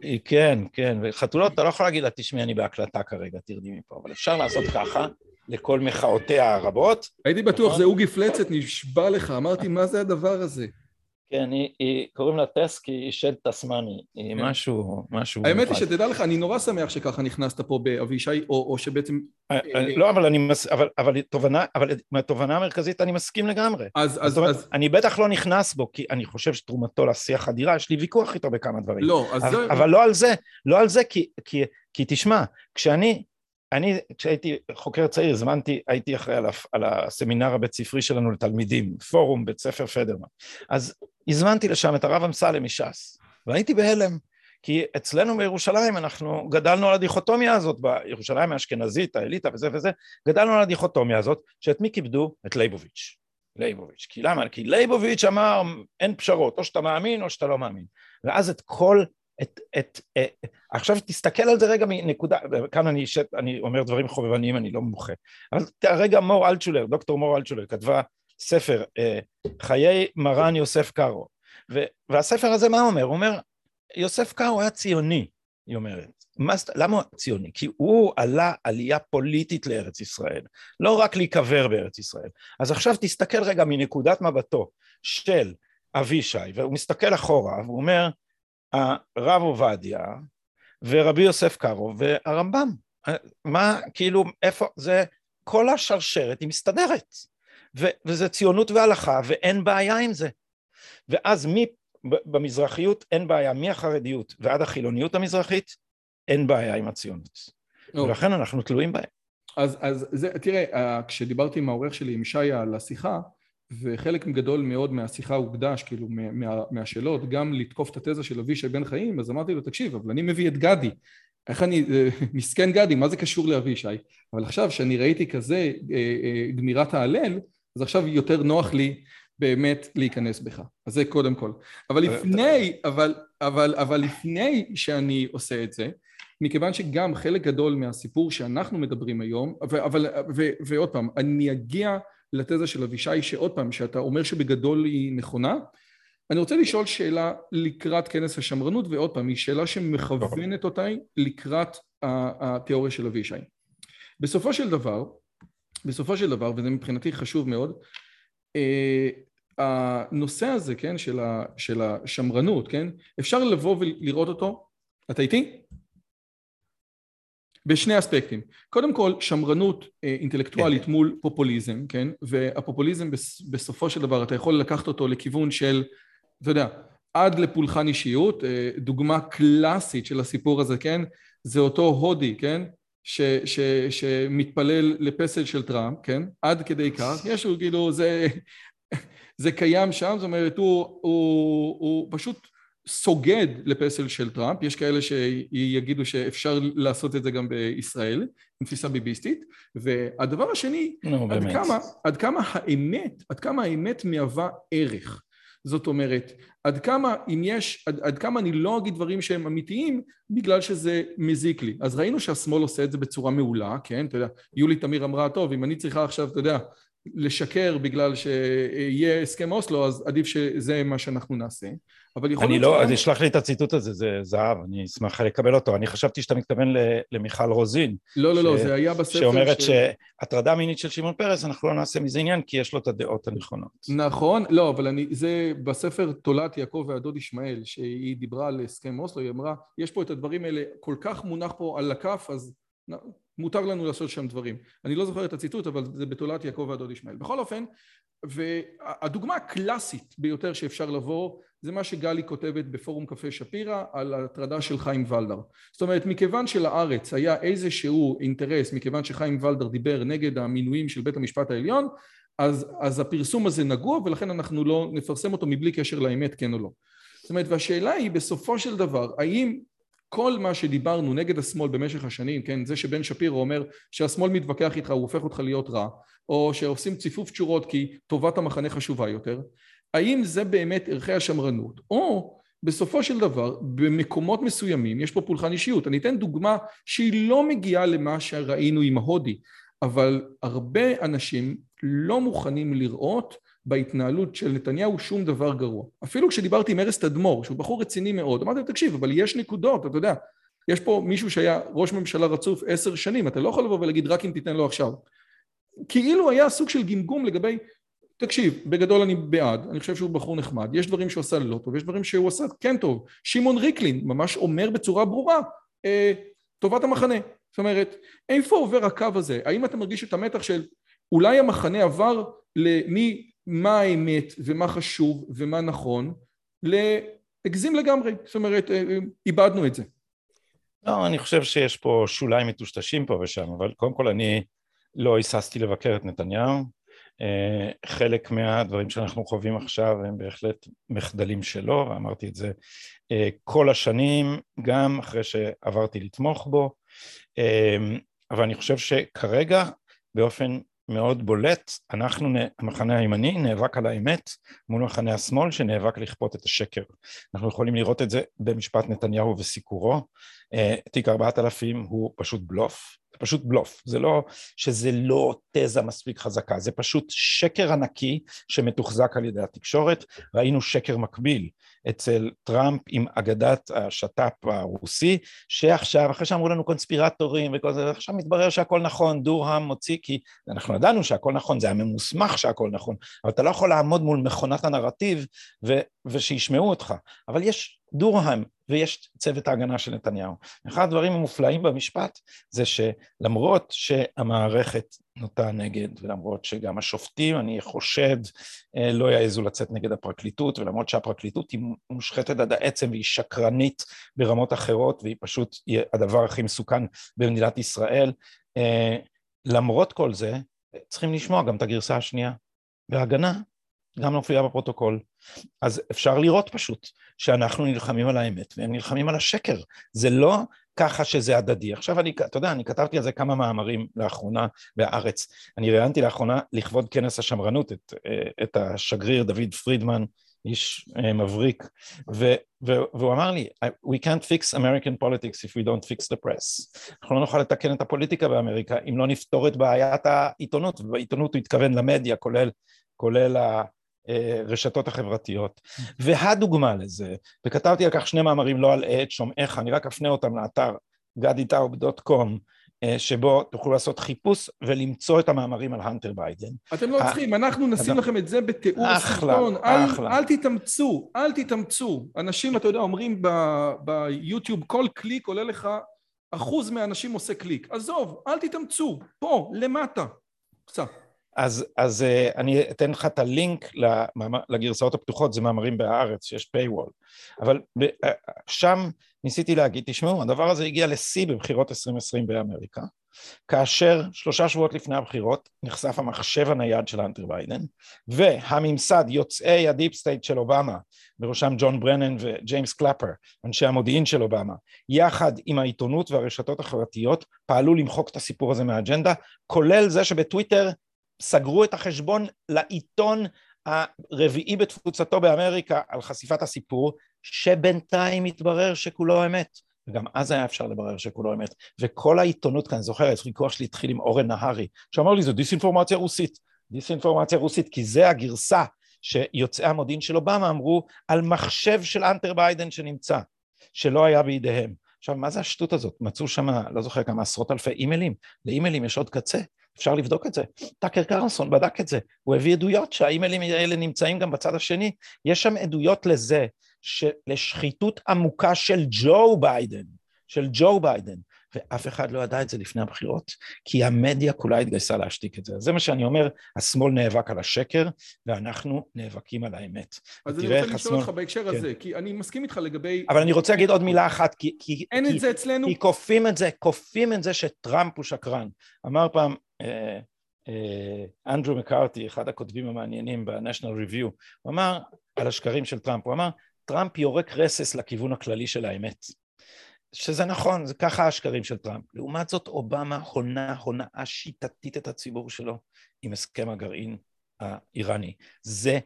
היא, כן, כן, וחתולות, אתה לא יכול להגיד לה, תשמעי, אני בהקלטה כרגע, תרדי מפה, אבל אפשר לעשות ככה, לכל מחאותיה הרבות. הייתי בטוח, נכון? זה אוגי פלצת, נשבע לך, אמרתי, מה זה הדבר הזה? כן, היא, היא, קוראים לה טס כי היא שד תסמני, היא כן. משהו, משהו... האמת היא שתדע לך, אני נורא שמח שככה נכנסת פה באבישי, או, או שבעצם... אה, אה, לא, אבל אני מס... אבל, אבל תובנה, אבל מהתובנה המרכזית אני מסכים לגמרי. אז, אז, אומרת, אז... אני בטח לא נכנס בו, כי אני חושב שתרומתו לשיח אדירה, יש לי ויכוח איתו בכמה דברים. לא, אז אבל, זה... אבל לא על זה, לא על זה, כי, כי, כי תשמע, כשאני אני, כשהייתי חוקר צעיר, הזמנתי, הייתי אחראי על, על הסמינר הבית ספרי שלנו לתלמידים, פורום בית ספר פדרמן. אז הזמנתי לשם את הרב אמסלם מש"ס, והייתי בהלם, כי אצלנו בירושלים אנחנו גדלנו על הדיכוטומיה הזאת, בירושלים האשכנזית, האליטה וזה וזה, גדלנו על הדיכוטומיה הזאת, שאת מי כיבדו? את לייבוביץ'. לייבוביץ'. כי למה? כי לייבוביץ' אמר אין פשרות, או שאתה מאמין או שאתה לא מאמין. ואז את כל את, את, את, עכשיו תסתכל על זה רגע מנקודה, כאן אני, שת, אני אומר דברים חובבניים, אני לא מומחה, אבל רגע מור אלטשולר, דוקטור מור אלטשולר כתבה ספר, אה, חיי מרן יוסף קארו, והספר הזה מה הוא אומר? הוא אומר, יוסף קארו היה ציוני, היא אומרת. מה, למה הוא ציוני? כי הוא עלה עלייה פוליטית לארץ ישראל, לא רק להיקבר בארץ ישראל. אז עכשיו תסתכל רגע מנקודת מבטו של אבישי, והוא מסתכל אחורה, והוא אומר, הרב עובדיה ורבי יוסף קארו והרמב"ם. מה, כאילו, איפה, זה, כל השרשרת היא מסתדרת. ו, וזה ציונות והלכה ואין בעיה עם זה. ואז מי, במזרחיות אין בעיה, מהחרדיות ועד החילוניות המזרחית, אין בעיה עם הציונות. או. ולכן אנחנו תלויים בהם. אז, אז זה, תראה, כשדיברתי עם העורך שלי, עם שי, על השיחה, וחלק גדול מאוד מהשיחה הוקדש, כאילו מה, מהשאלות, גם לתקוף את התזה של אבישי בן חיים, אז אמרתי לו, תקשיב, אבל אני מביא את גדי, איך אני, מסכן גדי, מה זה קשור לאבישי? אבל עכשיו, שאני ראיתי כזה אה, אה, גמירת ההלל, אז עכשיו יותר נוח לי באמת להיכנס בך. אז זה קודם כל. אבל לפני, אבל, אבל, אבל לפני שאני עושה את זה, מכיוון שגם חלק גדול מהסיפור שאנחנו מדברים היום, ו, אבל, ו, ועוד פעם, אני אגיע לתזה של אבישי שעוד פעם, שאתה אומר שבגדול היא נכונה, אני רוצה לשאול שאלה לקראת כנס השמרנות, ועוד פעם, היא שאלה שמכוונת אותי לקראת התיאוריה של אבישי. בסופו של דבר, בסופו של דבר, וזה מבחינתי חשוב מאוד, אה, הנושא הזה, כן, של, ה, של השמרנות, כן, אפשר לבוא ולראות אותו, אתה איתי? בשני אספקטים. קודם כל, שמרנות אה, אינטלקטואלית כן. מול פופוליזם, כן, והפופוליזם בסופו של דבר, אתה יכול לקחת אותו לכיוון של, אתה יודע, עד לפולחן אישיות, אה, דוגמה קלאסית של הסיפור הזה, כן, זה אותו הודי, כן, ש, ש, שמתפלל לפסל של טראמפ, כן? עד כדי כך, יש לו כאילו, זה, <laughs> זה קיים שם, זאת אומרת, הוא, הוא, הוא פשוט סוגד לפסל של טראמפ, יש כאלה שיגידו שאפשר לעשות את זה גם בישראל, עם תפיסה ביביסטית, והדבר השני, no, עד, כמה, עד כמה האמת, עד כמה האמת מהווה ערך. זאת אומרת, עד כמה אם יש, עד, עד כמה אני לא אגיד דברים שהם אמיתיים בגלל שזה מזיק לי. אז ראינו שהשמאל עושה את זה בצורה מעולה, כן? אתה יודע, יולי תמיר אמרה, טוב, אם אני צריכה עכשיו, אתה יודע, לשקר בגלל שיהיה הסכם אוסלו, אז עדיף שזה מה שאנחנו נעשה. אבל יכול להיות... אני לא, אז אשלח לי את הציטוט הזה, זה זהב, אני אשמח לקבל אותו. אני חשבתי שאתה מתכוון למיכל רוזין. לא, לא, לא, זה היה בספר... שאומרת שהטרדה מינית של שמעון פרס, אנחנו לא נעשה מזה עניין, כי יש לו את הדעות הנכונות. נכון, לא, אבל אני, זה בספר תולעת יעקב והדוד ישמעאל, שהיא דיברה על הסכם אוסלו, היא אמרה, יש פה את הדברים האלה, כל כך מונח פה על הכף, אז מותר לנו לעשות שם דברים. אני לא זוכר את הציטוט, אבל זה בתולעת יעקב והדוד ישמעאל. בכל אופן, והדוגמה הקלאסית ביותר שאפשר לבוא זה מה שגלי כותבת בפורום קפה שפירא על ההטרדה של חיים ולדר. זאת אומרת, מכיוון שלארץ היה איזשהו אינטרס, מכיוון שחיים ולדר דיבר נגד המינויים של בית המשפט העליון, אז, אז הפרסום הזה נגוע ולכן אנחנו לא נפרסם אותו מבלי קשר לאמת כן או לא. זאת אומרת, והשאלה היא בסופו של דבר, האם כל מה שדיברנו נגד השמאל במשך השנים, כן, זה שבן שפירו אומר שהשמאל מתווכח איתך, הוא הופך אותך להיות רע, או שעושים ציפוף תשורות כי טובת המחנה חשובה יותר, האם זה באמת ערכי השמרנות, או בסופו של דבר במקומות מסוימים יש פה פולחן אישיות. אני אתן דוגמה שהיא לא מגיעה למה שראינו עם ההודי, אבל הרבה אנשים לא מוכנים לראות בהתנהלות של נתניהו שום דבר גרוע. אפילו כשדיברתי עם ארז תדמור, שהוא בחור רציני מאוד, אמרתי לו, תקשיב, אבל יש נקודות, אתה יודע, יש פה מישהו שהיה ראש ממשלה רצוף עשר שנים, אתה לא יכול לבוא ולהגיד רק אם תיתן לו עכשיו. כאילו היה סוג של גמגום לגבי, תקשיב, בגדול אני בעד, אני חושב שהוא בחור נחמד, יש דברים שהוא עשה לא טוב, יש דברים שהוא עשה כן טוב. שמעון ריקלין ממש אומר בצורה ברורה, אה, טובת המחנה. זאת אומרת, איפה עובר הקו הזה? האם אתה מרגיש את המתח של אולי המחנה עבר למי מה האמת ומה חשוב ומה נכון, להגזים לגמרי, זאת אומרת, אה, אה, איבדנו את זה. לא, אני חושב שיש פה שוליים מטושטשים פה ושם, אבל קודם כל אני לא היססתי לבקר את נתניהו. אה, חלק מהדברים שאנחנו חווים עכשיו הם בהחלט מחדלים שלו, ואמרתי את זה כל השנים, גם אחרי שעברתי לתמוך בו, אבל אני חושב שכרגע באופן מאוד בולט, אנחנו, המחנה הימני, נאבק על האמת מול מחנה השמאל שנאבק לכפות את השקר. אנחנו יכולים לראות את זה במשפט נתניהו וסיקורו. אה, תיק 4000 הוא פשוט בלוף, זה פשוט בלוף, זה לא שזה לא תזה מספיק חזקה, זה פשוט שקר ענקי שמתוחזק על ידי התקשורת, ראינו שקר מקביל אצל טראמפ עם אגדת השת"פ הרוסי, שעכשיו, אחרי שאמרו לנו קונספירטורים וכל זה, עכשיו מתברר שהכל נכון, דורהם מוציא, כי אנחנו ידענו שהכל נכון, זה היה ממוסמך שהכל נכון, אבל אתה לא יכול לעמוד מול מכונת הנרטיב ו- ושישמעו אותך, אבל יש דורהם ויש צוות ההגנה של נתניהו. אחד הדברים המופלאים במשפט זה שלמרות שהמערכת נוטה נגד, ולמרות שגם השופטים, אני חושד, אה, לא יעזו לצאת נגד הפרקליטות, ולמרות שהפרקליטות היא מושחתת עד העצם והיא שקרנית ברמות אחרות, והיא פשוט הדבר הכי מסוכן במדינת ישראל, אה, למרות כל זה, צריכים לשמוע גם את הגרסה השנייה. והגנה גם לא מופיעה בפרוטוקול. אז אפשר לראות פשוט שאנחנו נלחמים על האמת והם נלחמים על השקר. זה לא ככה שזה הדדי. עכשיו אני, אתה יודע, אני כתבתי על זה כמה מאמרים לאחרונה בהארץ. אני ראיינתי לאחרונה לכבוד כנס השמרנות את, את השגריר דוד פרידמן, איש אה, מבריק, ו, ו, והוא אמר לי, We can't fix American politics if we don't fix the press. אנחנו לא נוכל לתקן את הפוליטיקה באמריקה אם לא נפתור את בעיית העיתונות, ובעיתונות הוא התכוון למדיה, כולל, כולל הרשתות החברתיות. והדוגמה לזה, וכתבתי על כך שני מאמרים, לא על עט, שומעיך, אני רק אפנה אותם לאתר gadiטאוב.com, אה, שבו תוכלו לעשות חיפוש ולמצוא את המאמרים על הנטר ביידן. אתם לא צריכים, אנחנו נשים לכם את זה בתיאור סרטון. אחלה. אל תתאמצו, אל תתאמצו. אנשים, אתה יודע, אומרים ביוטיוב, כל קליק עולה לך, אחוז מהאנשים עושה קליק. עזוב, אל תתאמצו, פה, למטה. קצת. אז, אז uh, אני אתן לך את הלינק לגרסאות הפתוחות, זה מאמרים בהארץ, שיש paywall. אבל uh, שם ניסיתי להגיד, תשמעו, הדבר הזה הגיע לשיא בבחירות 2020 באמריקה, כאשר שלושה שבועות לפני הבחירות נחשף המחשב הנייד של האנטר ביידן, והממסד, יוצאי ה deep state של אובמה, בראשם ג'ון ברנן וג'יימס קלאפר, אנשי המודיעין של אובמה, יחד עם העיתונות והרשתות החברתיות, פעלו למחוק את הסיפור הזה מהאג'נדה, כולל זה שבטוויטר סגרו את החשבון לעיתון הרביעי בתפוצתו באמריקה על חשיפת הסיפור, שבינתיים התברר שכולו אמת. וגם אז היה אפשר לברר שכולו אמת. וכל העיתונות כאן, זוכר, הוויכוח שלי התחיל עם אורן נהרי, שאמר לי, זו דיסאינפורמציה רוסית. דיסאינפורמציה רוסית, כי זה הגרסה שיוצאי המודיעין של אובמה אמרו על מחשב של האנטר ביידן שנמצא, שלא היה בידיהם. עכשיו, מה זה השטות הזאת? מצאו שם, לא זוכר כמה עשרות אלפי אימיילים. לאימיילים יש עוד קצה. אפשר לבדוק את זה. טאקר קרלסון בדק את זה, הוא הביא עדויות שהאימיילים האלה נמצאים גם בצד השני. יש שם עדויות לזה, לשחיתות עמוקה של ג'ו ביידן, של ג'ו ביידן, ואף אחד לא ידע את זה לפני הבחירות, כי המדיה כולה התגייסה להשתיק את זה. זה מה שאני אומר, השמאל נאבק על השקר, ואנחנו נאבקים על האמת. אז אני רוצה לשאול השמאל... אותך בהקשר כן. הזה, כי אני מסכים איתך לגבי... אבל אני רוצה להגיד עוד מילה אחת, כי... כי אין כי, את זה אצלנו? כי כופים את זה, כופים את זה שטראמפ הוא שקרן. אמר פעם אנדרו מקארתי, אחד הכותבים המעניינים ב-National Review, הוא אמר על השקרים של טראמפ, הוא אמר, טראמפ יורק רסס לכיוון הכללי של האמת. שזה נכון, זה ככה השקרים של טראמפ. לעומת זאת, אובמה הונה הונאה שיטתית את הציבור שלו עם הסכם הגרעין האיראני. זה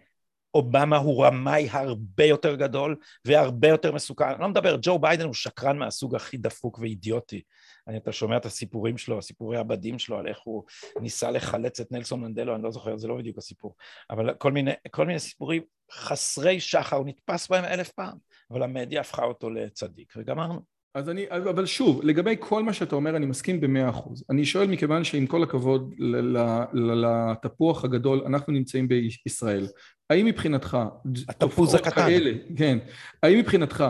אובמה הוא רמאי הרבה יותר גדול והרבה יותר מסוכן. אני לא מדבר, ג'ו ביידן הוא שקרן מהסוג הכי דפוק ואידיוטי. אתה שומע את הסיפורים שלו, הסיפורי הבדים שלו, על איך הוא ניסה לחלץ את נלסון מנדלו, אני לא זוכר, זה לא בדיוק הסיפור. אבל כל מיני, כל מיני סיפורים חסרי שחר, הוא נתפס בהם אלף פעם, אבל המדיה הפכה אותו לצדיק, וגמרנו. אז אני, אבל שוב, לגבי כל מה שאתה אומר, אני מסכים במאה אחוז. אני שואל מכיוון שעם כל הכבוד לתפוח הגדול, אנחנו נמצאים בישראל. האם מבחינתך, התפוז הקטן, כאלה, כן, האם מבחינתך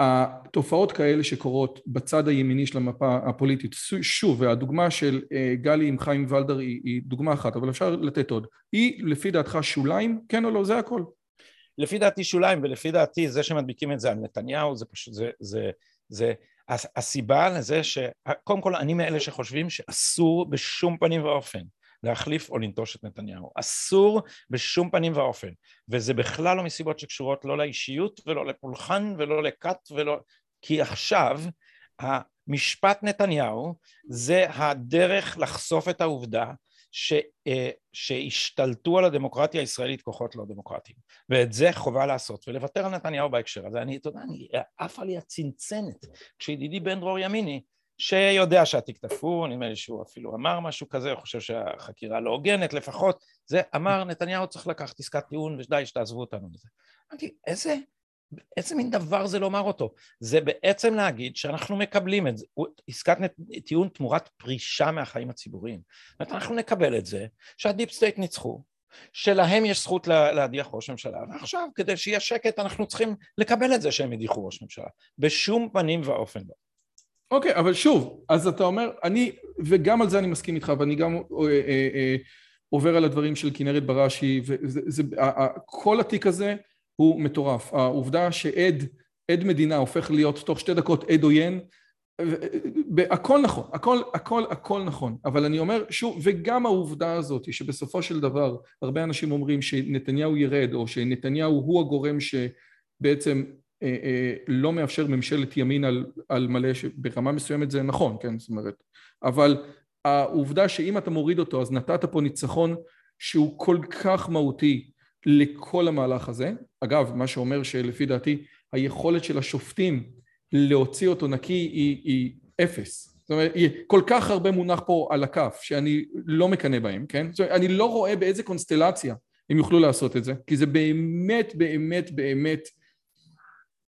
התופעות כאלה שקורות בצד הימיני של המפה הפוליטית, שוב, והדוגמה של אה, גלי עם חיים ולדר היא, היא דוגמה אחת, אבל אפשר לתת עוד. היא לפי דעתך שוליים, כן או לא? זה הכל. לפי דעתי שוליים, ולפי דעתי זה שמדביקים את זה על נתניהו, זה פשוט, זה, זה, זה הסיבה לזה ש... קודם כל, אני מאלה שחושבים שאסור בשום פנים ואופן להחליף או לנטוש את נתניהו. אסור בשום פנים ואופן. וזה בכלל לא מסיבות שקשורות לא לאישיות ולא לפולחן ולא לכת ולא... כי עכשיו המשפט נתניהו זה הדרך לחשוף את העובדה ש, אה, שהשתלטו על הדמוקרטיה הישראלית כוחות לא דמוקרטיים ואת זה חובה לעשות ולוותר על נתניהו בהקשר הזה אני, אתה יודע, אני על לי הצנצנת כשידידי בן דרור ימיני שיודע שהתיק תפור, נדמה לי שהוא אפילו אמר משהו כזה, הוא חושב שהחקירה לא הוגנת לפחות, זה אמר נתניהו צריך לקחת עסקת טיעון ודי שתעזבו אותנו מזה. אמרתי, איזה, איזה מין דבר זה לומר אותו? זה בעצם להגיד שאנחנו מקבלים את זה, עסקת טיעון תמורת פרישה מהחיים הציבוריים. זאת אומרת, אנחנו נקבל את זה שה deep state ניצחו, שלהם יש זכות להדיח ראש ממשלה, ועכשיו כדי שיהיה שקט אנחנו צריכים לקבל את זה שהם הדיחו ראש ממשלה. בשום פנים ואופן לא. אוקיי, אבל שוב, אז אתה אומר, אני, וגם על זה אני מסכים איתך, ואני גם אה, אה, אה, עובר על הדברים של כנרת בראשי, וכל התיק הזה הוא מטורף. העובדה שעד, עד מדינה הופך להיות תוך שתי דקות עד עוין, הכל נכון, הכל, הכל, הכל נכון, אבל אני אומר שוב, וגם העובדה הזאת שבסופו של דבר הרבה אנשים אומרים שנתניהו ירד או שנתניהו הוא הגורם שבעצם אה, אה, לא מאפשר ממשלת ימין על, על מלא, שברמה מסוימת זה נכון, כן, זאת אומרת, אבל העובדה שאם אתה מוריד אותו אז נתת פה ניצחון שהוא כל כך מהותי לכל המהלך הזה, אגב, מה שאומר שלפי דעתי היכולת של השופטים להוציא אותו נקי היא, היא אפס. זאת אומרת, כל כך הרבה מונח פה על הכף שאני לא מקנא בהם, כן? זאת אומרת, אני לא רואה באיזה קונסטלציה הם יוכלו לעשות את זה, כי זה באמת באמת באמת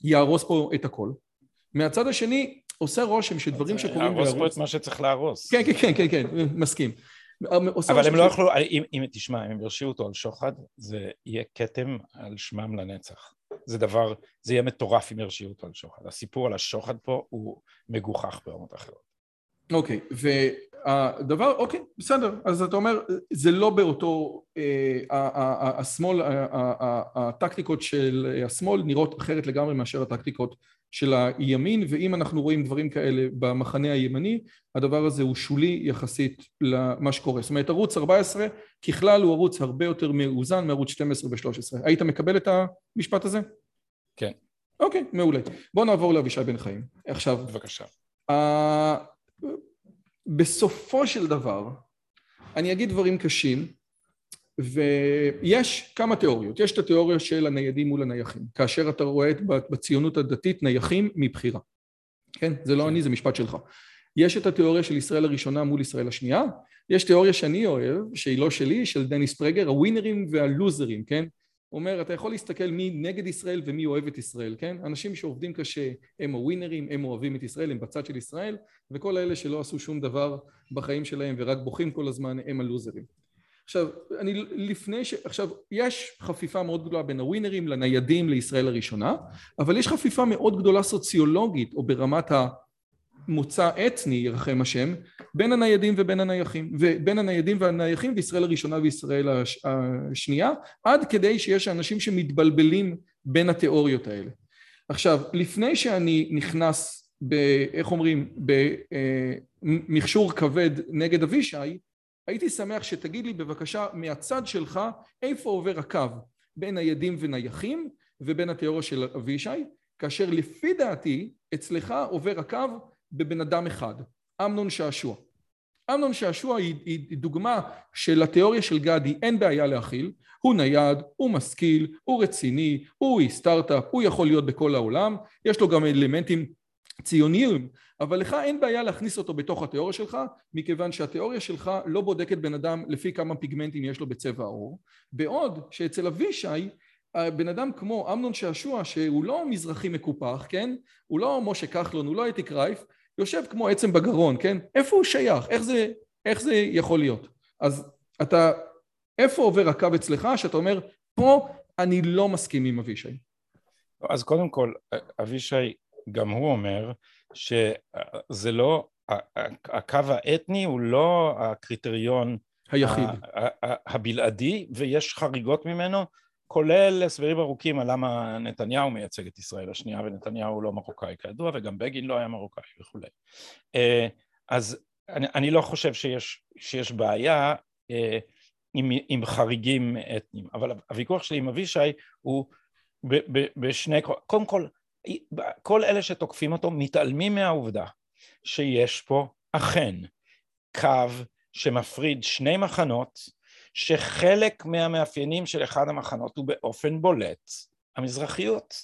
יהרוס פה את הכל. מהצד השני, עושה רושם שדברים שקורים. להרוס פה את מה שצריך להרוס. כן, כן, כן, כן, כן, מסכים. אבל הם לא יכלו, אם, אם תשמע, אם הם ירשיעו אותו על שוחד, זה יהיה כתם על שמם לנצח. זה דבר, זה יהיה מטורף אם ירשיעו אותו על שוחד. הסיפור על השוחד פה הוא מגוחך ברמות אחרות. אוקיי, והדבר, אוקיי, בסדר, אז אתה אומר, זה לא באותו, אה, השמאל, הטקטיקות של השמאל נראות אחרת לגמרי מאשר הטקטיקות של הימין, ואם אנחנו רואים דברים כאלה במחנה הימני, הדבר הזה הוא שולי יחסית למה שקורה. זאת אומרת, ערוץ 14 ככלל הוא ערוץ הרבה יותר מאוזן מערוץ 12 ו-13. היית מקבל את המשפט הזה? כן. אוקיי, מעולה. בואו נעבור לאבישי בן חיים. עכשיו, בבקשה. בסופו של דבר, אני אגיד דברים קשים, ויש כמה תיאוריות. יש את התיאוריה של הניידים מול הנייחים, כאשר אתה רואה בציונות הדתית נייחים מבחירה. כן? זה לא אני, זה משפט שלך. יש את התיאוריה של ישראל הראשונה מול ישראל השנייה, יש תיאוריה שאני אוהב, שהיא לא שלי, של דניס פרגר, הווינרים והלוזרים, כן? הוא אומר, אתה יכול להסתכל מי נגד ישראל ומי אוהב את ישראל, כן? אנשים שעובדים קשה הם הווינרים, הם אוהבים את ישראל, הם בצד של ישראל, וכל האלה שלא עשו שום דבר בחיים שלהם ורק בוכים כל הזמן, הם הלוזרים. עכשיו, אני לפני ש... עכשיו, יש חפיפה מאוד גדולה בין הווינרים לניידים לישראל הראשונה, אבל יש חפיפה מאוד גדולה סוציולוגית, או ברמת המוצא אתני, ירחם השם, בין הניידים ובין הנייחים, ובין הניידים והנייחים וישראל הראשונה וישראל הש... השנייה, עד כדי שיש אנשים שמתבלבלים בין התיאוריות האלה. עכשיו, לפני שאני נכנס ב... איך אומרים? במכשור כבד נגד אבישי, הייתי שמח שתגיד לי בבקשה מהצד שלך איפה עובר הקו בין ניידים ונייחים ובין התיאוריה של אבישי, כאשר לפי דעתי אצלך עובר הקו בבן אדם אחד, אמנון שעשוע. אמנון שעשוע היא, היא דוגמה שלתיאוריה של גדי אין בעיה להכיל, הוא נייד, הוא משכיל, הוא רציני, הוא סטארט-אפ, הוא יכול להיות בכל העולם, יש לו גם אלמנטים ציוניים, אבל לך אין בעיה להכניס אותו בתוך התיאוריה שלך, מכיוון שהתיאוריה שלך לא בודקת בן אדם לפי כמה פיגמנטים יש לו בצבע העור, בעוד שאצל אבישי בן אדם כמו אמנון שעשוע שהוא לא מזרחי מקופח, כן? הוא לא משה כחלון, הוא לא אתי קרייף, יושב כמו עצם בגרון, כן? איפה הוא שייך? איך זה, איך זה יכול להיות? אז אתה, איפה עובר הקו אצלך שאתה אומר, פה אני לא מסכים עם אבישי? אז קודם כל, אבישי גם הוא אומר שזה לא, הקו האתני הוא לא הקריטריון היחיד, הבלעדי, ויש חריגות ממנו, כולל הסברים ארוכים על למה נתניהו מייצג את ישראל השנייה ונתניהו לא מרוקאי כידוע וגם בגין לא היה מרוקאי וכולי. אה, אז אני, אני לא חושב שיש, שיש בעיה אה, עם, עם חריגים אתניים, אבל הוויכוח שלי עם אבישי הוא ב, ב, בשני, קודם כל כל אלה שתוקפים אותו מתעלמים מהעובדה שיש פה אכן קו שמפריד שני מחנות שחלק מהמאפיינים של אחד המחנות הוא באופן בולט המזרחיות.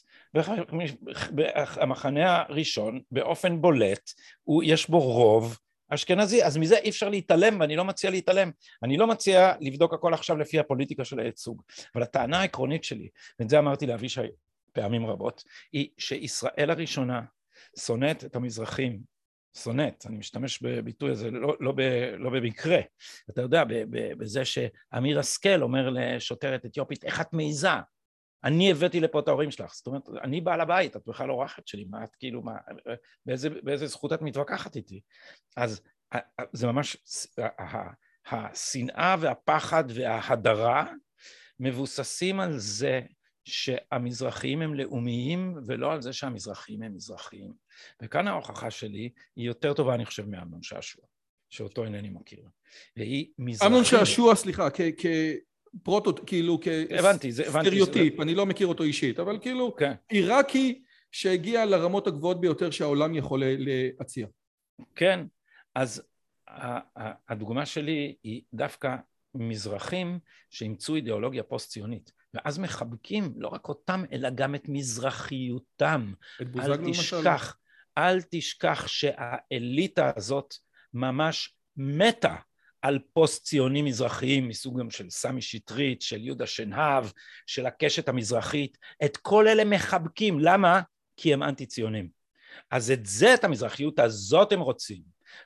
המחנה הראשון באופן בולט הוא, יש בו רוב אשכנזי, אז מזה אי אפשר להתעלם ואני לא מציע להתעלם. אני לא מציע לבדוק הכל עכשיו לפי הפוליטיקה של הייצוג, אבל הטענה העקרונית שלי, ואת זה אמרתי לאבישי פעמים רבות, היא שישראל הראשונה שונאת את המזרחים, שונאת, אני משתמש בביטוי הזה לא, לא, ב, לא במקרה, אתה יודע, בזה שאמיר השכל אומר לשוטרת אתיופית, איך את מעיזה? אני הבאתי לפה את ההורים שלך, זאת אומרת, אני בעל הבית, את בכלל אורחת שלי, מה את כאילו, מה, באיזה, באיזה זכות את מתווכחת איתי? אז זה ממש, השנאה והפחד וההדרה מבוססים על זה שהמזרחיים הם לאומיים ולא על זה שהמזרחיים הם מזרחיים. וכאן ההוכחה שלי היא יותר טובה אני חושב מאמנון שעשוע, שאותו אינני מכיר. והיא מזרחית... אמנון שעשוע, סליחה, כפרוטוט, כאילו כסטריאוטיפ, אני לא מכיר אותו אישית, אבל כאילו כן. עיראקי שהגיע לרמות הגבוהות ביותר שהעולם יכול להציע. כן, אז הדוגמה שלי היא דווקא מזרחים שאימצו אידיאולוגיה פוסט-ציונית. ואז מחבקים לא רק אותם, אלא גם את מזרחיותם. את בוזגלו למשל? אל תשכח, אל תשכח שהאליטה הזאת ממש מתה על פוסט ציונים מזרחיים מסוג גם של סמי שטרית, של יהודה שנהב, של הקשת המזרחית, את כל אלה מחבקים, למה? כי הם אנטי ציונים. אז את זה, את המזרחיות הזאת הם רוצים.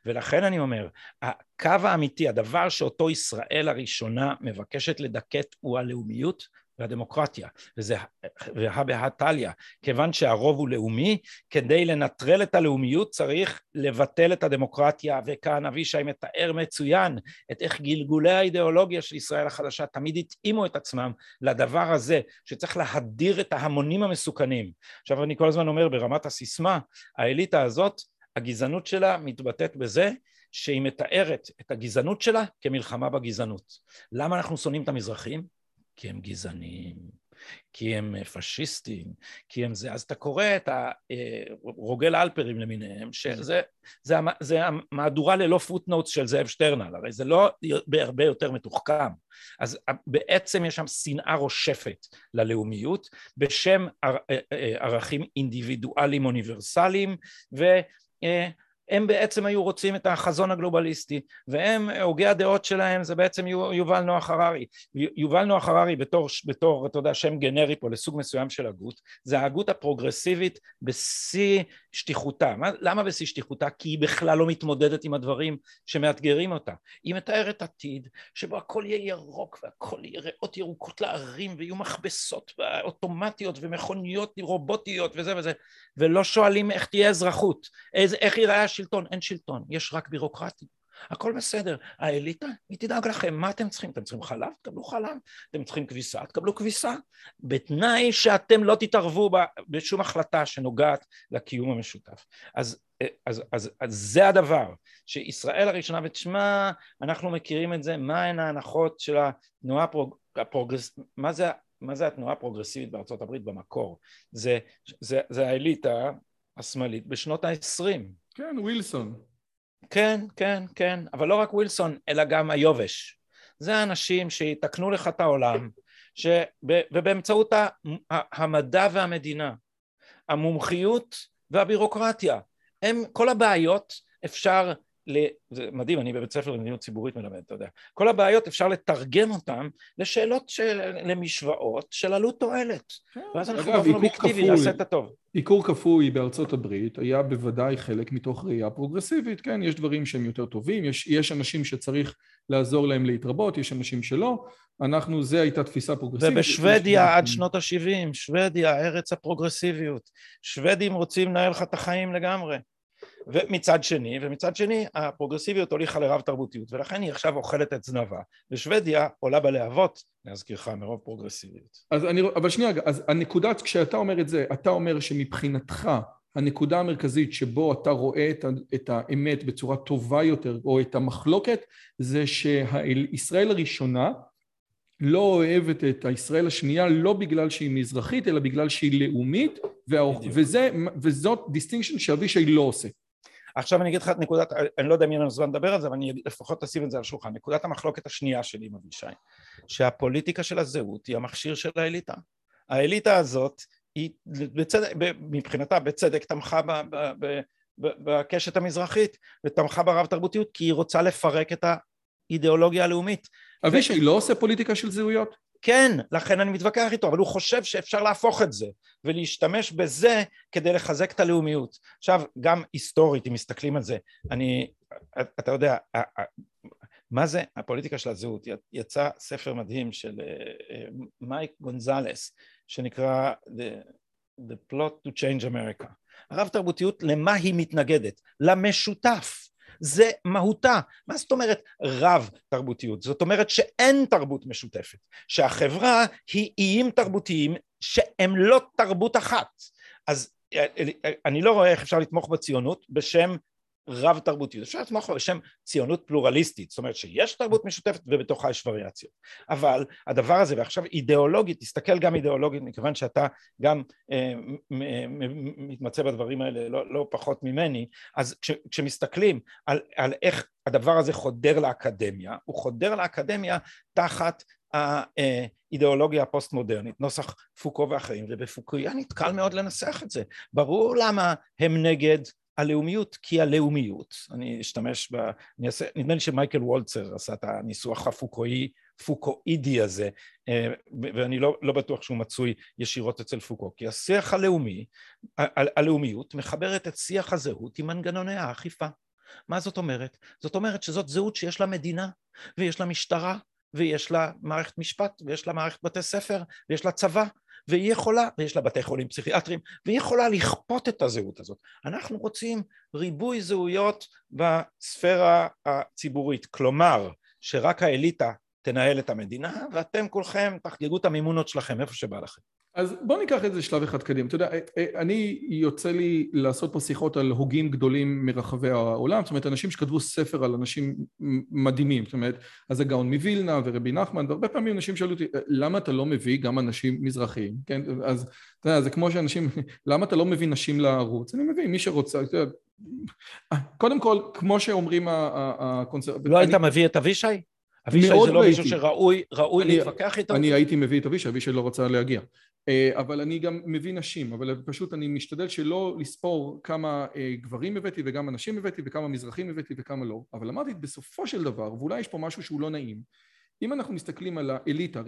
ולכן אני אומר, הקו האמיתי, הדבר שאותו ישראל הראשונה מבקשת לדכאת הוא הלאומיות והדמוקרטיה, וזה והא תליא, כיוון שהרוב הוא לאומי, כדי לנטרל את הלאומיות צריך לבטל את הדמוקרטיה, וכאן אבישי מתאר מצוין את איך גלגולי האידיאולוגיה של ישראל החדשה תמיד התאימו את עצמם לדבר הזה, שצריך להדיר את ההמונים המסוכנים. עכשיו אני כל הזמן אומר ברמת הסיסמה, האליטה הזאת, הגזענות שלה מתבטאת בזה שהיא מתארת את הגזענות שלה כמלחמה בגזענות. למה אנחנו שונאים את המזרחים? כי הם גזענים, כי הם פשיסטים, כי הם זה. אז אתה קורא את הרוגל אה, אלפרים למיניהם, שזה זה, זה המהדורה ללא פוטנוטס של זאב שטרנל, הרי זה לא בהרבה יותר מתוחכם. אז בעצם יש שם שנאה רושפת ללאומיות בשם אה, אה, ערכים אינדיבידואליים אוניברסליים ו... הם בעצם היו רוצים את החזון הגלובליסטי והם הוגי הדעות שלהם זה בעצם יובל נוח הררי. יובל נוח הררי בתור, בתור אתה יודע שם גנרי פה לסוג מסוים של הגות זה ההגות הפרוגרסיבית בשיא שטיחותה. למה בשיא שטיחותה? כי היא בכלל לא מתמודדת עם הדברים שמאתגרים אותה. היא מתארת עתיד שבו הכל יהיה ירוק והכל יהיה ריאות ירוקות לערים ויהיו מכבסות אוטומטיות ומכוניות רובוטיות וזה וזה. ולא שואלים איך תהיה אזרחות איך ייראה שלטון, אין שלטון, יש רק בירוקרטים. הכל בסדר. האליטה, היא תדאג לכם, מה אתם צריכים? אתם צריכים חלב? תקבלו חלב. אתם צריכים כביסה? תקבלו כביסה. בתנאי שאתם לא תתערבו בשום החלטה שנוגעת לקיום המשותף. אז, אז, אז, אז זה הדבר, שישראל הראשונה, ותשמע, אנחנו מכירים את זה, מהן ההנחות של התנועה הפרוג... הפרוגרס... מה זה מה זה התנועה הפרוגרסיבית בארצות הברית במקור? זה, זה, זה האליטה השמאלית בשנות העשרים. כן, ווילסון. כן, כן, כן, אבל לא רק ווילסון, אלא גם היובש. זה האנשים שיתקנו לך את העולם, שב, ובאמצעות המדע והמדינה, המומחיות והבירוקרטיה, הם, כל הבעיות אפשר ל... זה מדהים, אני בבית ספר למדיניות ציבורית מלמד, אתה יודע. כל הבעיות אפשר לתרגם אותן לשאלות של... למשוואות של עלות תועלת. כן. ואז אנחנו באופן אובייקטיבי נעשה את הטוב. עיקור כפוי בארצות הברית היה בוודאי חלק מתוך ראייה פרוגרסיבית, כן? יש דברים שהם יותר טובים, יש, יש אנשים שצריך לעזור להם להתרבות, יש אנשים שלא. אנחנו, זה הייתה תפיסה פרוגרסיבית. ובשוודיה עד שנות ה-70, שוודיה, ארץ הפרוגרסיביות. שוודים רוצים לנהל לך את החיים לגמרי. ומצד שני, ומצד שני הפרוגרסיביות הוליכה לרב תרבותיות ולכן היא עכשיו אוכלת את זנבה. ושוודיה עולה בלהבות להזכירך מרוב פרוגרסיביות. אז אני, אבל שנייה, אז הנקודת, כשאתה אומר את זה, אתה אומר שמבחינתך הנקודה המרכזית שבו אתה רואה את, את האמת בצורה טובה יותר או את המחלוקת זה שישראל הראשונה לא אוהבת את הישראל השנייה לא בגלל שהיא מזרחית אלא בגלל שהיא לאומית וזה, וזאת distinction שאבישי לא עושה עכשיו אני אגיד לך את נקודת, אני לא יודע אם יהיה לנו זמן לדבר על זה, אבל אני לפחות אשים את זה על השולחן. נקודת המחלוקת השנייה שלי עם אבישי, שהפוליטיקה של הזהות היא המכשיר של האליטה. האליטה הזאת, היא בצדק, מבחינתה בצדק תמכה ב, ב, ב, ב, בקשת המזרחית ותמכה ברב תרבותיות כי היא רוצה לפרק את האידיאולוגיה הלאומית. אבישי ו... לא עושה פוליטיקה של זהויות? כן, לכן אני מתווכח איתו, אבל הוא חושב שאפשר להפוך את זה ולהשתמש בזה כדי לחזק את הלאומיות. עכשיו, גם היסטורית, אם מסתכלים על זה, אני, אתה יודע, מה זה הפוליטיקה של הזהות? יצא ספר מדהים של אה, מייק גונזלס, שנקרא The, The Plot to Change America. הרב תרבותיות, למה היא מתנגדת? למשותף. זה מהותה. מה זאת אומרת רב תרבותיות? זאת אומרת שאין תרבות משותפת, שהחברה היא איים תרבותיים שהם לא תרבות אחת. אז אה, אה, אני לא רואה איך אפשר לתמוך בציונות בשם רב תרבותיות, אפשר לתמוך בשם ציונות פלורליסטית, זאת אומרת שיש תרבות משותפת ובתוכה יש וריאציות, אבל הדבר הזה, ועכשיו אידיאולוגית, תסתכל גם אידיאולוגית, מכיוון שאתה גם אה, מתמצא בדברים האלה לא, לא פחות ממני, אז כש, כשמסתכלים על, על איך הדבר הזה חודר לאקדמיה, הוא חודר לאקדמיה תחת האידיאולוגיה הפוסט-מודרנית, נוסח פוקו ואחרים, ובפוקויאנית קל מאוד לנסח את זה, ברור למה הם נגד הלאומיות כי הלאומיות, אני אשתמש ב... אני אעשה, נדמה לי שמייקל וולצר עשה את הניסוח הפוקואי, פוקואידי הזה, אה, ואני לא, לא בטוח שהוא מצוי ישירות אצל פוקו, כי השיח הלאומי, הלאומיות מחברת את שיח הזהות עם מנגנוני האכיפה. מה זאת אומרת? זאת אומרת שזאת זהות שיש לה מדינה, ויש לה משטרה, ויש לה מערכת משפט, ויש לה מערכת בתי ספר, ויש לה צבא, והיא יכולה, ויש לה בתי חולים פסיכיאטריים, והיא יכולה לכפות את הזהות הזאת. אנחנו רוצים ריבוי זהויות בספירה הציבורית, כלומר שרק האליטה תנהל את המדינה ואתם כולכם תחגגו את המימונות שלכם איפה שבא לכם. אז בוא ניקח את זה שלב אחד קדימה. אתה יודע, אה, אה, אני יוצא לי לעשות פה שיחות על הוגים גדולים מרחבי העולם, זאת אומרת, אנשים שכתבו ספר על אנשים מדהימים, זאת אומרת, אז הגאון מווילנה ורבי נחמן, והרבה פעמים אנשים שאלו אותי, אה, למה אתה לא מביא גם אנשים מזרחיים, כן? אז אתה יודע, זה כמו שאנשים, <laughs> למה אתה לא מביא נשים לערוץ? אני מביא, מי שרוצה, אתה יודע, <laughs> קודם כל, כמו שאומרים הקונסרבטיבים... לא היית מביא את אבישי? אבישי זה לא מישהו שראוי להתווכח איתו? אני הייתי מביא את אבישי, אבישי לא רוצה להגיע. אה, אבל אני גם מביא נשים, אבל פשוט אני משתדל שלא לספור כמה אה, גברים הבאתי וגם אנשים הבאתי וכמה מזרחים הבאתי וכמה לא, אבל אמרתי בסופו של דבר, ואולי יש פה משהו שהוא לא נעים, אם אנחנו מסתכלים על האליטה,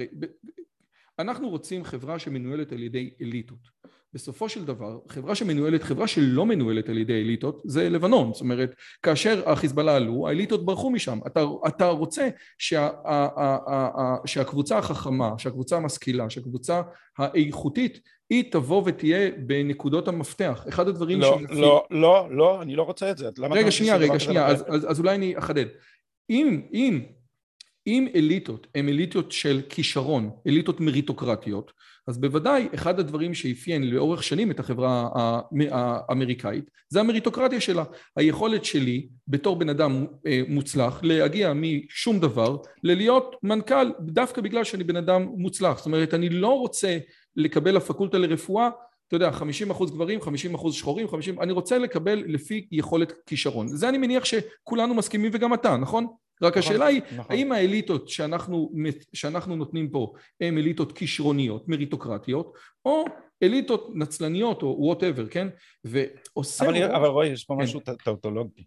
אנחנו רוצים חברה שמנוהלת על ידי אליטות. בסופו של דבר חברה שמנוהלת, חברה שלא מנוהלת על ידי אליטות זה לבנון, זאת אומרת כאשר החיזבאללה עלו האליטות ברחו משם, אתה, אתה רוצה שה, ה, ה, ה, שהקבוצה החכמה, שהקבוצה המשכילה, שהקבוצה האיכותית היא תבוא ותהיה בנקודות המפתח, אחד הדברים לא, שמפי... לא, לא, לא, אני לא רוצה את זה, רגע שנייה, רגע שנייה, אז, אז, אז אולי אני אחדד, אם, אם אם אליטות הן אליטות של כישרון, אליטות מריטוקרטיות, אז בוודאי אחד הדברים שאפיין לאורך שנים את החברה האמריקאית זה המריטוקרטיה שלה. היכולת שלי בתור בן אדם אה, מוצלח להגיע משום דבר ללהיות מנכ"ל דווקא בגלל שאני בן אדם מוצלח. זאת אומרת אני לא רוצה לקבל לפקולטה לרפואה אתה יודע, 50 אחוז גברים, 50 אחוז שחורים, 50... אני רוצה לקבל לפי יכולת כישרון. זה אני מניח שכולנו מסכימים וגם אתה, נכון? רק נכון, השאלה היא, נכון. האם האליטות שאנחנו, שאנחנו נותנים פה הן אליטות כישרוניות, מריטוקרטיות, או אליטות נצלניות או whatever, כן? ועושה... אבל, רוב... אבל רועי, יש פה כן. משהו טאוטולוגי.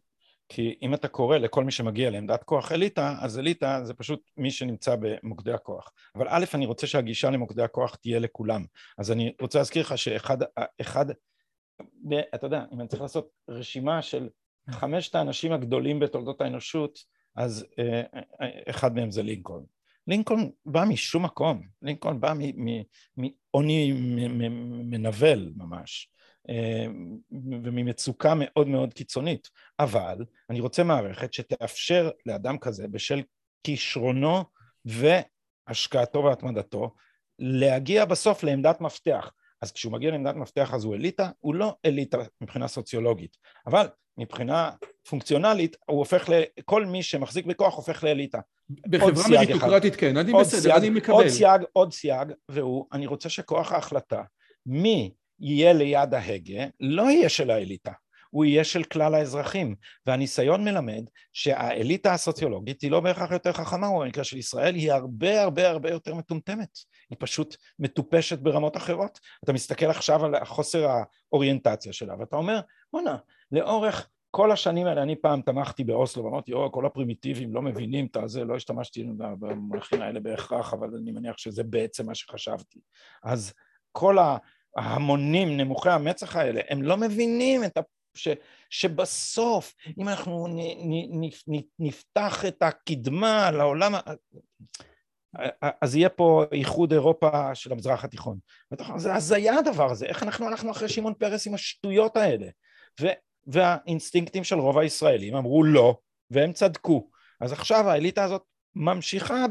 כי אם אתה קורא לכל מי שמגיע לעמדת כוח אליטה, אז אליטה זה פשוט מי שנמצא במוקדי הכוח. אבל א', אני רוצה שהגישה למוקדי הכוח תהיה לכולם. אז אני רוצה להזכיר לך שאחד, אחד, אתה יודע, אם אני צריך לעשות רשימה של חמשת האנשים הגדולים בתולדות האנושות, אז אה, אה, אחד מהם זה לינקולן. לינקולן בא משום מקום, לינקולן בא מעוני מנבל ממש, אה, וממצוקה מאוד מאוד קיצונית, אבל אני רוצה מערכת שתאפשר לאדם כזה בשל כישרונו והשקעתו והתמדתו להגיע בסוף לעמדת מפתח. אז כשהוא מגיע לעמדת מפתח אז הוא אליטה, הוא לא אליטה מבחינה סוציולוגית, אבל מבחינה פונקציונלית הוא הופך ל... כל מי שמחזיק בכוח הופך לאליטה. בחברה מריטוקרטית כן, אני בסדר, סייג, אני מקבל. עוד סייג, עוד סייג, והוא, אני רוצה שכוח ההחלטה, מי יהיה ליד ההגה, לא יהיה של האליטה. הוא יהיה של כלל האזרחים. והניסיון מלמד שהאליטה הסוציולוגית היא לא בהכרח יותר חכמה, או במקרה של ישראל היא הרבה הרבה הרבה יותר מטומטמת. היא פשוט מטופשת ברמות אחרות. אתה מסתכל עכשיו על חוסר האוריינטציה שלה, ואתה אומר, בואנה, לאורך כל השנים האלה, אני פעם תמכתי באוסלו ואמרתי, או, כל הפרימיטיבים לא מבינים את הזה, לא השתמשתי במונחים האלה בהכרח, אבל אני מניח שזה בעצם מה שחשבתי. אז כל ההמונים נמוכי המצח האלה, הם לא מבינים את ה... ש, שבסוף, אם אנחנו נ, נ, נ, נפתח את הקדמה לעולם, אז יהיה פה איחוד אירופה של המזרח התיכון. זה הזיה הדבר הזה, איך אנחנו הלכנו אחרי שמעון פרס עם השטויות האלה. ו, והאינסטינקטים של רוב הישראלים אמרו לא, והם צדקו. אז עכשיו האליטה הזאת ממשיכה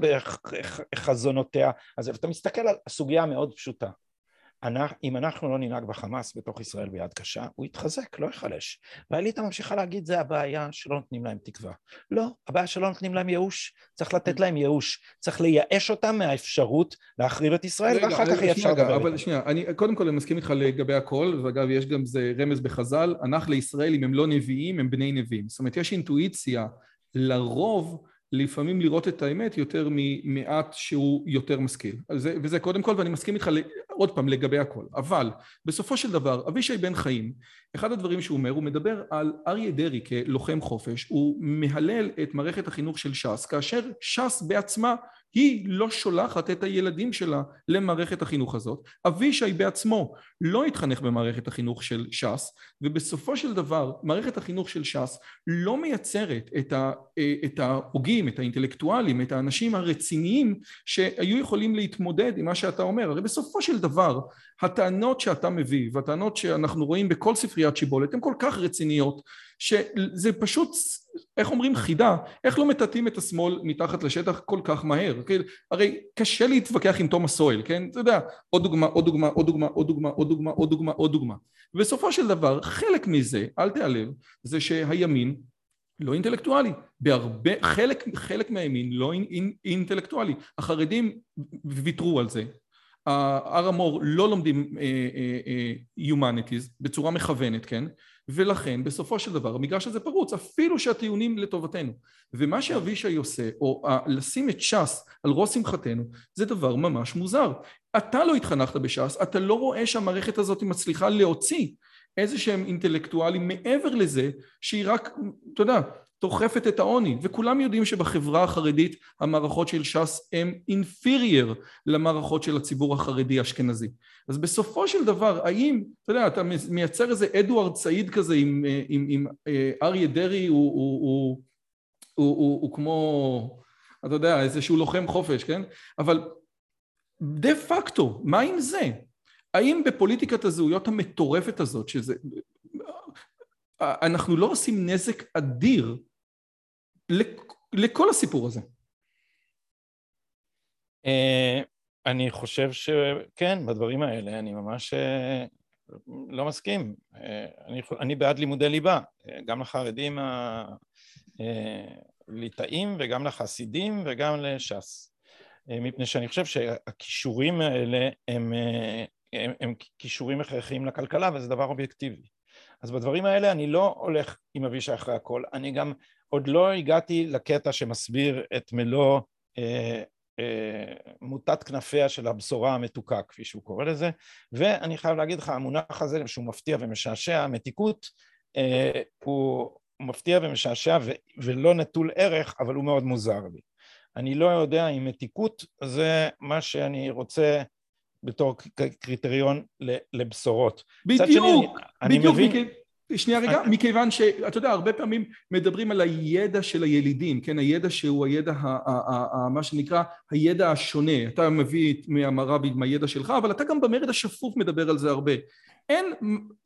בחזונותיה. אז אתה מסתכל על הסוגיה המאוד פשוטה. אם אנחנו לא ננהג בחמאס בתוך ישראל ביד קשה, הוא יתחזק, לא ייחלש. והאליטה ממשיכה להגיד זה הבעיה שלא נותנים להם תקווה. לא, הבעיה שלא נותנים להם ייאוש, צריך לתת להם ייאוש. צריך לייאש אותם מהאפשרות להחריב את ישראל, רגע, ואחר כך יהיה אפשר לדבר. אבל שנייה, אני קודם כל אני מסכים איתך לגבי הכל, ואגב יש גם זה רמז בחז"ל, הנח לישראל אם הם לא נביאים הם בני נביאים. זאת אומרת יש אינטואיציה לרוב לפעמים לראות את האמת יותר ממעט שהוא יותר משכיל. זה, וזה קודם כל, ואני מסכים איתך עוד פעם לגבי הכל, אבל בסופו של דבר אבישי בן חיים, אחד הדברים שהוא אומר, הוא מדבר על אריה דרעי כלוחם חופש, הוא מהלל את מערכת החינוך של ש"ס, כאשר ש"ס בעצמה היא לא שולחת את הילדים שלה למערכת החינוך הזאת. אבישי בעצמו לא התחנך במערכת החינוך של ש"ס, ובסופו של דבר מערכת החינוך של ש"ס לא מייצרת את, ה, את ההוגים, את האינטלקטואלים, את האנשים הרציניים שהיו יכולים להתמודד עם מה שאתה אומר. הרי בסופו של דבר הטענות שאתה מביא והטענות שאנחנו רואים בכל ספריית שיבולת הן כל כך רציניות שזה פשוט, איך אומרים, חידה, איך לא מטאטאים את השמאל מתחת לשטח כל כך מהר, כן? הרי קשה להתווכח עם תומאס סואל, כן? אתה יודע, עוד דוגמה, עוד דוגמה, עוד דוגמה, עוד דוגמה, עוד דוגמה, עוד דוגמה, עוד דוגמה. ובסופו של דבר, חלק מזה, אל תיעלב, זה שהימין לא אינטלקטואלי, בהרבה, חלק, חלק מהימין לא אינטלקטואלי, החרדים ויתרו על זה, הר המור לא לומדים Humanities בצורה מכוונת, כן? ולכן בסופו של דבר המגרש הזה פרוץ אפילו שהטיעונים לטובתנו. ומה שאבישי עושה או לשים את ש"ס על ראש שמחתנו זה דבר ממש מוזר. אתה לא התחנכת בש"ס אתה לא רואה שהמערכת הזאת מצליחה להוציא איזה שהם אינטלקטואלים מעבר לזה שהיא רק אתה יודע דוחפת את העוני וכולם יודעים שבחברה החרדית המערכות של ש"ס הם אינפירייר למערכות של הציבור החרדי אשכנזי. אז בסופו של דבר האם אתה יודע אתה מייצר איזה אדוארד סעיד כזה עם, עם, עם אה, אריה דרעי הוא, הוא, הוא, הוא, הוא, הוא כמו אתה יודע איזשהו לוחם חופש כן? אבל דה פקטו מה עם זה? האם בפוליטיקת הזהויות המטורפת הזאת שזה אנחנו לא עושים נזק אדיר לכל הסיפור הזה. אה, אני חושב שכן, בדברים האלה אני ממש אה, לא מסכים. אה, אני, אני בעד לימודי ליבה, גם לחרדים הליטאים וגם לחסידים וגם לש"ס. מפני שאני חושב שהכישורים האלה הם, הם, הם כישורים הכרחיים לכלכלה וזה דבר אובייקטיבי. אז בדברים האלה אני לא הולך עם אבישי אחרי הכל, אני גם עוד לא הגעתי לקטע שמסביר את מלוא אה, אה, מוטת כנפיה של הבשורה המתוקה, כפי שהוא קורא לזה, ואני חייב להגיד לך, המונח הזה שהוא מפתיע ומשעשע, מתיקות, אה, הוא מפתיע ומשעשע ו- ולא נטול ערך, אבל הוא מאוד מוזר לי. אני לא יודע אם מתיקות זה מה שאני רוצה בתור קריטריון לבשורות. בדיוק, שני, אני, בדיוק, אני מבין... שנייה רגע, מכיוון שאתה יודע, הרבה פעמים מדברים על הידע של הילידים, כן, הידע שהוא הידע, ה, ה, ה, ה, מה שנקרא, הידע השונה, אתה מביא מהמרבי עם הידע שלך, אבל אתה גם במרד השפוף מדבר על זה הרבה. אין,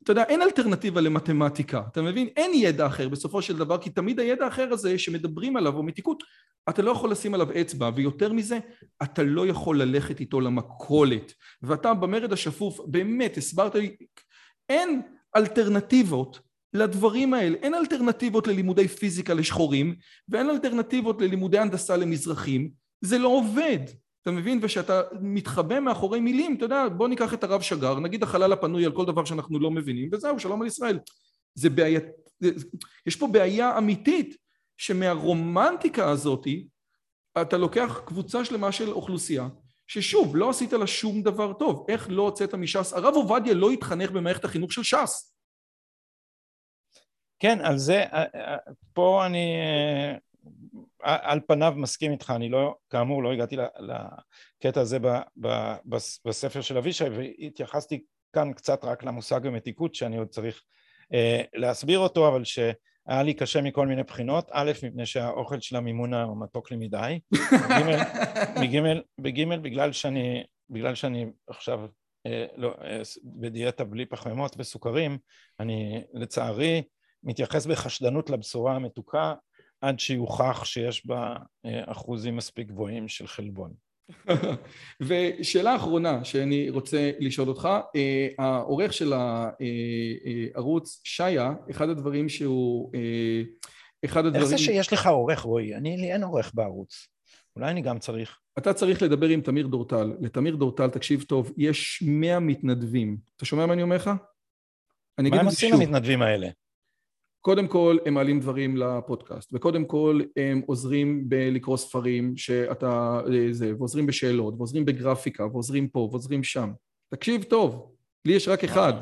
אתה יודע, אין אלטרנטיבה למתמטיקה, אתה מבין? אין ידע אחר בסופו של דבר, כי תמיד הידע האחר הזה שמדברים עליו, או מתיקות, אתה לא יכול לשים עליו אצבע, ויותר מזה, אתה לא יכול ללכת איתו למכולת. ואתה במרד השפוף, באמת, הסברת לי, אין אלטרנטיבות לדברים האלה. אין אלטרנטיבות ללימודי פיזיקה לשחורים, ואין אלטרנטיבות ללימודי הנדסה למזרחים. זה לא עובד. אתה מבין? ושאתה מתחבא מאחורי מילים, אתה יודע, בוא ניקח את הרב שגר, נגיד החלל הפנוי על כל דבר שאנחנו לא מבינים, וזהו, שלום על ישראל. זה בעיה, יש פה בעיה אמיתית שמהרומנטיקה הזאתי אתה לוקח קבוצה שלמה של אוכלוסייה ששוב, לא עשית לה שום דבר טוב. איך לא הוצאת מש"ס? הרב עובדיה לא התחנך במערכת החינוך של ש"ס. כן, על זה, אה, אה, פה אני אה, על פניו מסכים איתך, אני לא, כאמור לא הגעתי לקטע הזה בספר של אבישי והתייחסתי כאן קצת רק למושג המתיקות שאני עוד צריך להסביר אותו, אבל שהיה לי קשה מכל מיני בחינות, א', מפני שהאוכל של המימונה הוא מתוק לי מדי, <laughs> בג', בגלל שאני, בגלל שאני עכשיו לא, בדיאטה בלי פחמימות וסוכרים, אני לצערי מתייחס בחשדנות לבשורה המתוקה עד שיוכח שיש בה אה, אחוזים מספיק גבוהים של חלבון. <laughs> ושאלה אחרונה שאני רוצה לשאול אותך, אה, העורך של הערוץ שיה, אחד הדברים שהוא, אה, אחד הדברים... איך זה שיש לך עורך רועי? אני, לי אין עורך בערוץ. אולי אני גם צריך. אתה צריך לדבר עם תמיר דורטל. לתמיר דורטל, תקשיב טוב, יש מאה מתנדבים. אתה שומע מה אני אומר לך? מה הם עושים המתנדבים האלה? קודם כל הם מעלים דברים לפודקאסט וקודם כל הם עוזרים בלקרוא ספרים שאתה זה ועוזרים בשאלות ועוזרים בגרפיקה ועוזרים פה ועוזרים שם תקשיב טוב, לי יש רק אחד,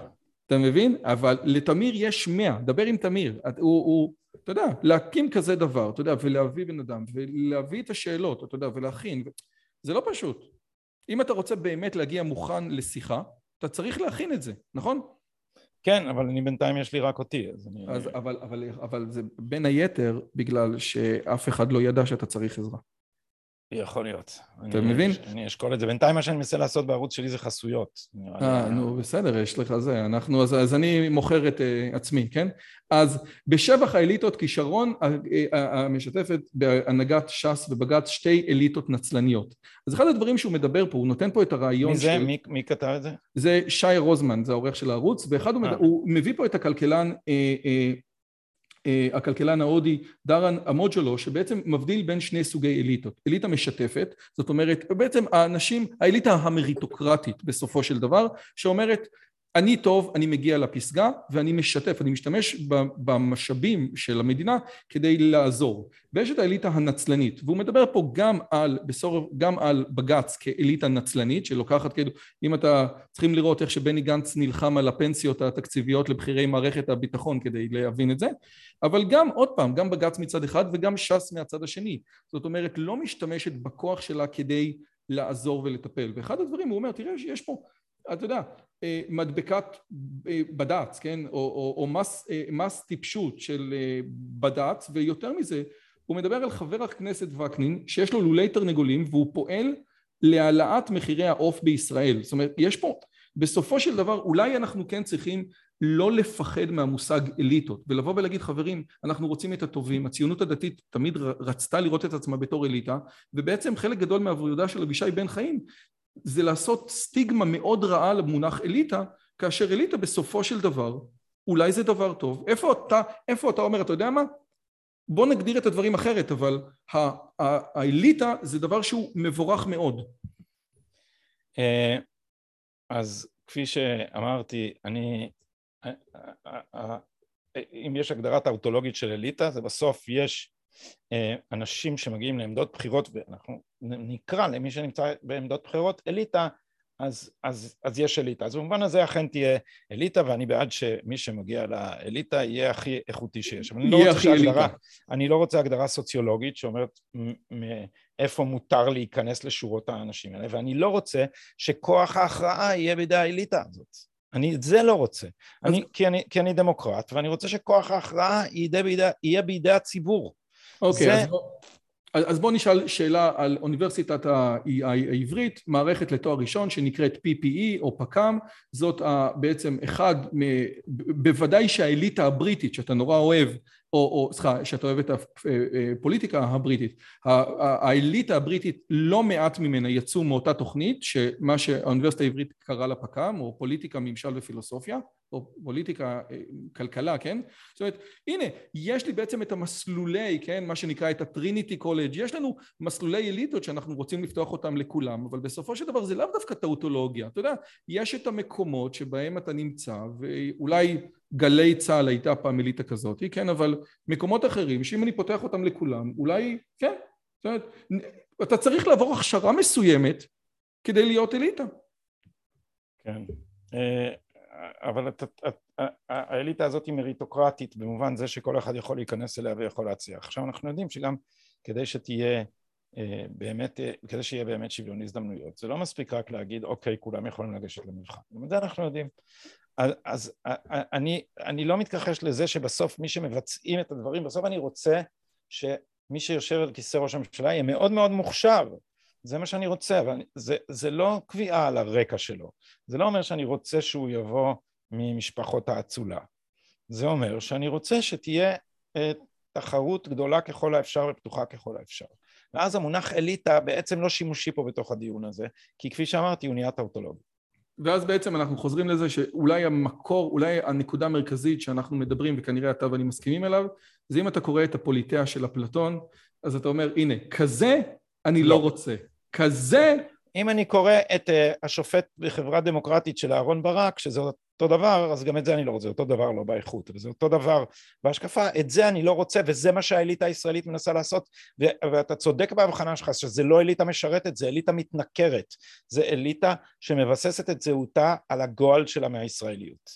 אתה מבין? אבל לתמיר יש מאה, דבר עם תמיר, הוא, הוא, אתה יודע, להקים כזה דבר, אתה יודע, ולהביא בן אדם, ולהביא את השאלות, אתה יודע, ולהכין, זה לא פשוט. אם אתה רוצה באמת להגיע מוכן לשיחה, אתה צריך להכין את זה, נכון? כן, אבל אני בינתיים יש לי רק אותי, אז אני... אז, אבל, אבל, אבל זה בין היתר בגלל שאף אחד לא ידע שאתה צריך עזרה. יכול להיות. אתה אני, מבין? אני אשקול את זה. בינתיים מה שאני מנסה לעשות בערוץ שלי זה חסויות. אה, נו, בסדר, יש לך זה. אנחנו, אז, אז אני מוכר את uh, עצמי, כן? אז בשבח האליטות כישרון המשתפת בהנהגת ש"ס ובג"ץ שתי אליטות נצלניות. אז אחד הדברים שהוא מדבר פה, הוא נותן פה את הרעיון מי זה? של... מי, מי כתב את זה? זה שי רוזמן, זה העורך של הערוץ, ואחד הוא, מדבר, הוא מביא פה את הכלכלן אה, אה, אה, הכלכלן ההודי דארן אמוג'לו שבעצם מבדיל בין שני סוגי אליטות. אליטה משתפת זאת אומרת בעצם האנשים האליטה המריטוקרטית בסופו של דבר שאומרת אני טוב, אני מגיע לפסגה ואני משתף, אני משתמש במשאבים של המדינה כדי לעזור. ויש את האליטה הנצלנית, והוא מדבר פה גם על, בסורב, גם על בג"ץ כאליטה נצלנית, שלוקחת כאילו, אם אתה, צריכים לראות איך שבני גנץ נלחם על הפנסיות התקציביות לבכירי מערכת הביטחון כדי להבין את זה, אבל גם, עוד פעם, גם בג"ץ מצד אחד וגם ש"ס מהצד השני. זאת אומרת, לא משתמשת בכוח שלה כדי לעזור ולטפל. ואחד הדברים, הוא אומר, תראה, יש פה אתה יודע, אה, מדבקת אה, בד"ץ, כן, או, או, או מס, אה, מס טיפשות של בד"ץ, ויותר מזה, הוא מדבר על חבר הכנסת וקנין שיש לו לולי תרנגולים והוא פועל להעלאת מחירי העוף בישראל. זאת אומרת, יש פה, בסופו של דבר, אולי אנחנו כן צריכים לא לפחד מהמושג אליטות ולבוא ולהגיד חברים אנחנו רוצים את הטובים הציונות הדתית תמיד רצתה לראות את עצמה בתור אליטה ובעצם חלק גדול מהעבודה של אבישי בן חיים זה לעשות סטיגמה מאוד רעה למונח אליטה, כאשר אליטה בסופו של דבר, אולי זה דבר טוב. איפה אתה, איפה אתה אומר, אתה יודע מה? בוא נגדיר את הדברים אחרת, אבל האליטה זה דבר שהוא מבורך מאוד. אה, אז כפי שאמרתי, אני... אה, אה, אם יש הגדרה טאוטולוגית של אליטה, זה בסוף יש אנשים שמגיעים לעמדות בחירות ואנחנו נקרא למי שנמצא בעמדות בחירות אליטה אז, אז, אז יש אליטה. אז במובן הזה אכן תהיה אליטה ואני בעד שמי שמגיע לאליטה יהיה הכי איכותי שיש. אבל אני לא, רוצה שהגדרה, אני לא רוצה הגדרה סוציולוגית שאומרת מאיפה מותר להיכנס לשורות האנשים האלה ואני לא רוצה שכוח ההכרעה יהיה בידי האליטה הזאת. אני את זה לא רוצה, אז... אני, כי, אני, כי אני דמוקרט ואני רוצה שכוח ההכרעה יהיה בידי, יהיה בידי הציבור אוקיי, זה... אז, בוא, אז בוא נשאל שאלה על אוניברסיטת העברית, מערכת לתואר ראשון שנקראת PPE או פק"ם, זאת בעצם אחד, בוודאי שהאליטה הבריטית שאתה נורא אוהב, או, סליחה, שאתה אוהב את הפוליטיקה הבריטית, האליטה הבריטית לא מעט ממנה יצאו מאותה תוכנית, שמה שהאוניברסיטה העברית קראה לה פק"ם, או פוליטיקה, ממשל ופילוסופיה, או פוליטיקה, אה, כלכלה, כן? זאת אומרת, הנה, יש לי בעצם את המסלולי, כן? מה שנקרא את הטריניטי קולג', יש לנו מסלולי אליטות שאנחנו רוצים לפתוח אותם לכולם, אבל בסופו של דבר זה לאו דווקא טאוטולוגיה, אתה יודע, יש את המקומות שבהם אתה נמצא, ואולי גלי צה"ל הייתה פעם אליטה כזאת, כן? אבל מקומות אחרים, שאם אני פותח אותם לכולם, אולי, כן? זאת אומרת, אתה צריך לעבור הכשרה מסוימת כדי להיות אליטה. כן. אה, אבל את, את, את, האליטה הזאת היא מריטוקרטית במובן זה שכל אחד יכול להיכנס אליה ויכול להצליח. עכשיו אנחנו יודעים שגם כדי שתהיה אה, באמת, אה, כדי שיהיה באמת שוויון הזדמנויות, זה לא מספיק רק להגיד אוקיי כולם יכולים לגשת למבחן, גם את זה אנחנו יודעים. אז, אז אני, אני לא מתכחש לזה שבסוף מי שמבצעים את הדברים, בסוף אני רוצה שמי שיושב על כיסא ראש הממשלה יהיה מאוד מאוד מוכשר זה מה שאני רוצה, אבל זה, זה לא קביעה על הרקע שלו. זה לא אומר שאני רוצה שהוא יבוא ממשפחות האצולה. זה אומר שאני רוצה שתהיה אה, תחרות גדולה ככל האפשר ופתוחה ככל האפשר. ואז המונח אליטה בעצם לא שימושי פה בתוך הדיון הזה, כי כפי שאמרתי הוא נהיה טאוטולוגי. ואז בעצם אנחנו חוזרים לזה שאולי המקור, אולי הנקודה המרכזית שאנחנו מדברים וכנראה אתה ואני מסכימים אליו, זה אם אתה קורא את הפוליטאה של אפלטון, אז אתה אומר הנה, כזה אני לא, לא רוצה. כזה... אם אני קורא את uh, השופט בחברה דמוקרטית של אהרן ברק, שזאת אותו דבר, אז גם את זה אני לא רוצה, אותו דבר לא באיכות, וזה אותו דבר בהשקפה, את זה אני לא רוצה, וזה מה שהאליטה הישראלית מנסה לעשות, ו- ואתה צודק בהבחנה שלך, שזה לא אליטה משרתת, זה אליטה מתנכרת, זה אליטה שמבססת את זהותה על הגועל שלה מהישראליות.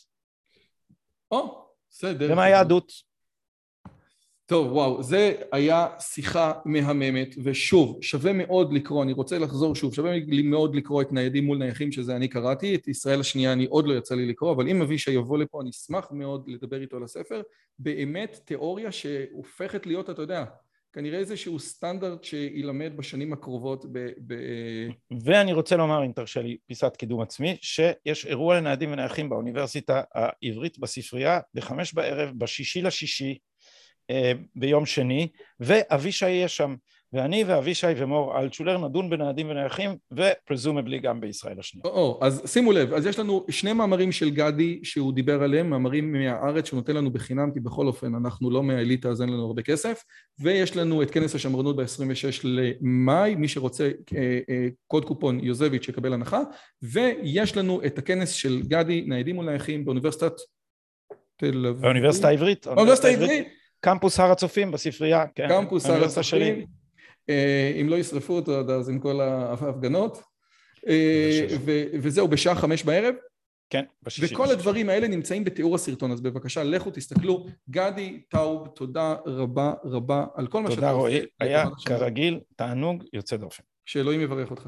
או, בסדר. ומהיהדות. טוב, וואו, זה היה שיחה מהממת, ושוב, שווה מאוד לקרוא, אני רוצה לחזור שוב, שווה מאוד לקרוא את ניידים מול נייחים, שזה אני קראתי, את ישראל השנייה אני עוד לא יצא לי לקרוא, אבל אם אבישי יבוא לפה, אני אשמח מאוד לדבר איתו על הספר. באמת תיאוריה שהופכת להיות, אתה יודע, כנראה איזשהו סטנדרט שיילמד בשנים הקרובות ב... ב... ואני רוצה לומר, אם תרשה לי, פיסת קידום עצמי, שיש אירוע לניידים ונייחים באוניברסיטה העברית בספרייה בחמש בערב, בשישי לשישי, ביום שני, ואבישי יהיה שם, ואני ואבישי ומור אלטשולר נדון בנעדים ונייחים, ופרזומבלי גם בישראל השנייה. או, אז שימו לב, אז יש לנו שני מאמרים של גדי שהוא דיבר עליהם, מאמרים מהארץ שהוא נותן לנו בחינם, כי בכל אופן אנחנו לא מהאליטה אז אין לנו הרבה כסף, ויש לנו את כנס השמרנות ב-26 למאי, מי שרוצה אה, אה, קוד קופון יוזביץ' יקבל הנחה, ויש לנו את הכנס של גדי, ניידים ונייחים באוניברסיטת תל אביב. באוניברסיטה העברית. באוניברסיטה העברית. קמפוס הר הצופים בספרייה, כן. קמפוס הר הצופים, אה, אם לא ישרפו אותו עד אז עם כל ההפגנות, אה, וזהו בשעה חמש בערב. כן, בשישי. וכל הדברים האלה נמצאים בתיאור הסרטון, אז בבקשה לכו תסתכלו. גדי טאוב, תודה רבה רבה על כל מה שאתה עושה. תודה רועי, היה כרגיל תענוג יוצא דופן. שאלוהים יברך אותך.